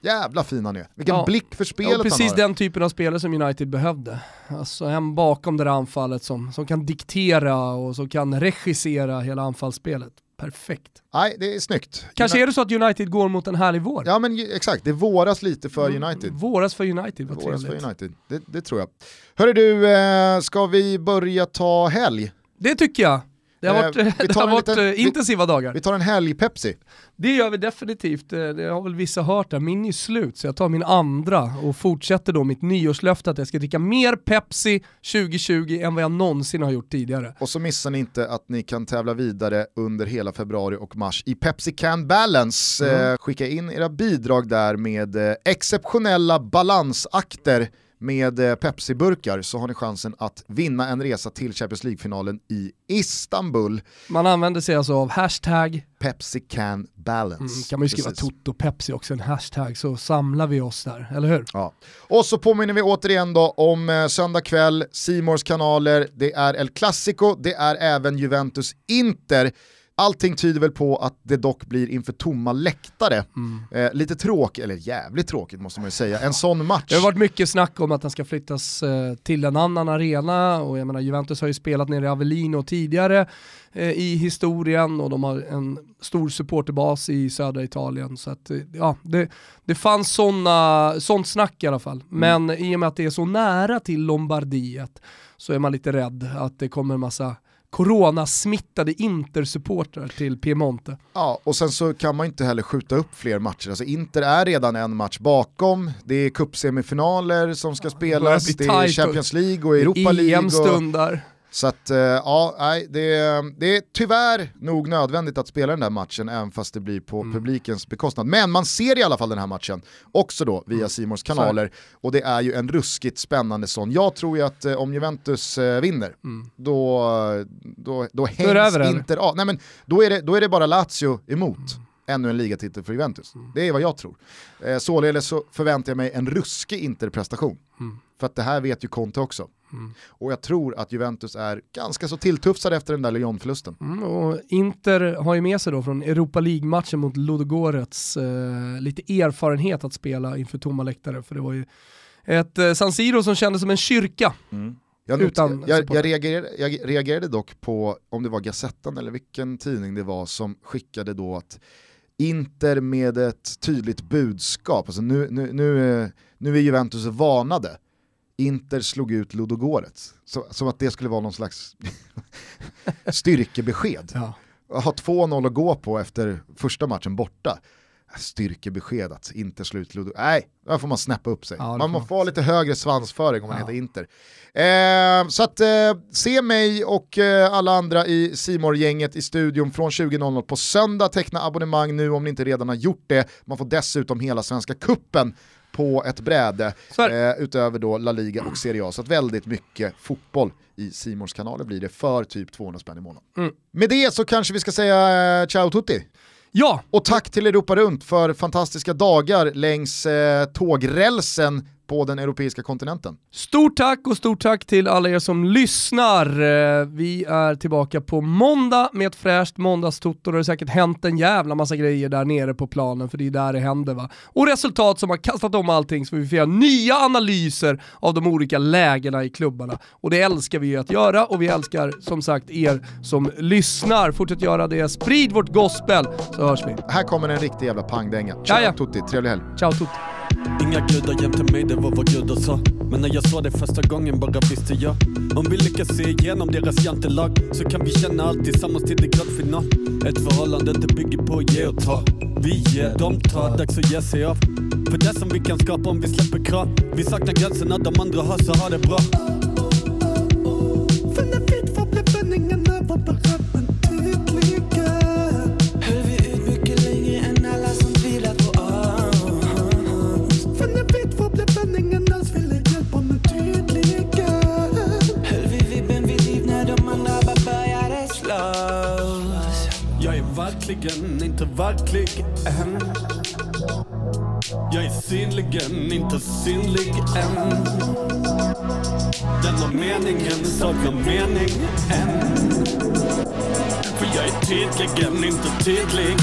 Jävla fin han är. Vilken Mm. Ja. blick för spelet Ja, precis han har. den typen av spelare som United behövde. Alltså en bakom det där anfallet som, som kan diktera och som kan regissera hela anfallsspelet. Perfekt. Nej, det är snyggt. Kanske är det så att United går mot en härlig vår. Ja men exakt, det våras lite för United. Våras för United, vad Våras för trevligt. United, det, det tror jag. Hörru du, eh, ska vi börja ta helg? Det tycker jag. Det har Eh, varit, vi det har varit liten- eh, vi- intensiva dagar. Vi tar en helg-Pepsi. Det gör vi definitivt, Eh, det har väl vissa hört där. Min är slut så jag tar min andra och fortsätter då mitt nyårslöfte att jag ska dricka mer Pepsi 2020 än vad jag någonsin har gjort tidigare. Och så missar ni inte att ni kan tävla vidare under hela februari och mars i Pepsi Can Balance. Mm. Eh, skicka in era bidrag där med eh, exceptionella balansakter med eh, Pepsi-burkar så har ni chansen att vinna en resa till Champions League-finalen i Istanbul. Man använder sig alltså av hashtag, Pepsi Can Balance. mm, kan man ju skriva Precis. Toto Pepsi också, en hashtag, så samlar vi oss där, eller hur? Ja. Och så påminner vi återigen då om eh, söndag kväll, Simors kanaler, det är El Clasico, det är även Juventus Inter. Allting tyder väl på att det dock blir inför tomma läktare. Eh, lite tråkigt, eller jävligt tråkigt måste man ju säga, en sån match. Det har varit mycket snack om att den ska flyttas eh, till en annan arena och jag menar Juventus har ju spelat nere i Avellino tidigare eh, i historien och de har en stor supporterbas i södra Italien så att eh, ja, det, det fanns såna, sånt snack i alla fall. Men i och med att det är så nära till Lombardiet så är man lite rädd att det kommer en massa coronasmittade intersupportrar till Piemonte. Ja, och sen så kan man inte heller skjuta upp fler matcher. Alltså Inter är redan en match bakom, det är cupsemifinaler som ska börjar spelas, det är Champions League och Europa League. EM stundar. Så att, eh, ja, nej, det, det är tyvärr nog nödvändigt att spela den där matchen även fast det blir på publikens bekostnad. Men man ser i alla fall den här matchen, också då via Simors kanaler, och det är ju en ruskigt spännande sån. Jag tror ju att eh, om Juventus eh, vinner, då, då, då hängs? Inter av. Nej men då är det, då är det bara Lazio emot. Ännu en ligatitel för Juventus. Det är vad jag tror. Eh, således så förväntar jag mig en ruskig Inter-prestation. För att det här vet ju Conte också. Och jag tror att Juventus är ganska så tilltufsade efter den där Lyon-förlusten. Mm, och Inter har ju med sig då från Europa League-matchen mot Ludogorets eh, lite erfarenhet att spela inför tomma läktare. För det var ju ett eh, San Siro som kändes som en kyrka. Jag, Utan jag, jag, reagerade, jag reagerade dock på, om det var Gazettan eller vilken tidning det var som skickade då att Inter med ett tydligt budskap, alltså nu, nu, nu, eh, nu är Juventus varnade. Inter slog ut Ludogorets. Så, som att det skulle vara någon slags styrkebesked. Ja. ha 2-0 att gå på efter första matchen borta. Styrkebesked att inte slå ut Ludo. Nej, där får man snäppa upp sig. Ja, man får måste ha lite högre svansföring om man Ja. heter Inter. Eh, så att eh, se mig och eh, alla andra i simor gänget i studion från 20.00 på söndag. Teckna abonnemang nu om ni inte redan har gjort det. Man får dessutom hela Svenska Kuppen på ett bräde eh, utöver då La Liga och Serie A. Så att väldigt mycket fotboll i Simors kanaler blir det för typ 200 spänn i månaden. Mm. Med det så kanske vi ska säga eh, ciao tutti. Ja, Och tack till Europa Runt för fantastiska dagar längs eh, tågrälsen på den europeiska kontinenten. Stort tack och stort tack till alla er som lyssnar. Eh, Vi är tillbaka på måndag med ett fräscht måndagstoto. Det har säkert hänt en jävla massa grejer där nere på planen för det är där det händer va. Och resultat som har kastat om allting så vi får göra nya analyser av de olika lägena i klubbarna. Och det älskar vi ju att göra och vi älskar som sagt er som lyssnar. Fortsätt göra det, sprid vårt gospel så hörs vi. Här kommer en riktig jävla pangdänga. Ciao Ja, ja. tutti, trevlig helg. Ciao tutti. Inga gudar jämte mig, det var vad gudar sa. Men när jag såg det första gången bara visste jag. Om vi lyckas se igenom deras jantelag Så kan vi känna allt tillsammans till det gradfinal Ett förhållande det bygger på ge och ta. Vi ger, de tar, dags att ge sig av. För det som vi kan skapa om vi släpper krav Vi saknar gränserna de andra har så har det bra. Verkligen inte verklig än. Jag är synligen inte synlig än. Denna meningen saknar mening än. För jag är tydligen inte tydlig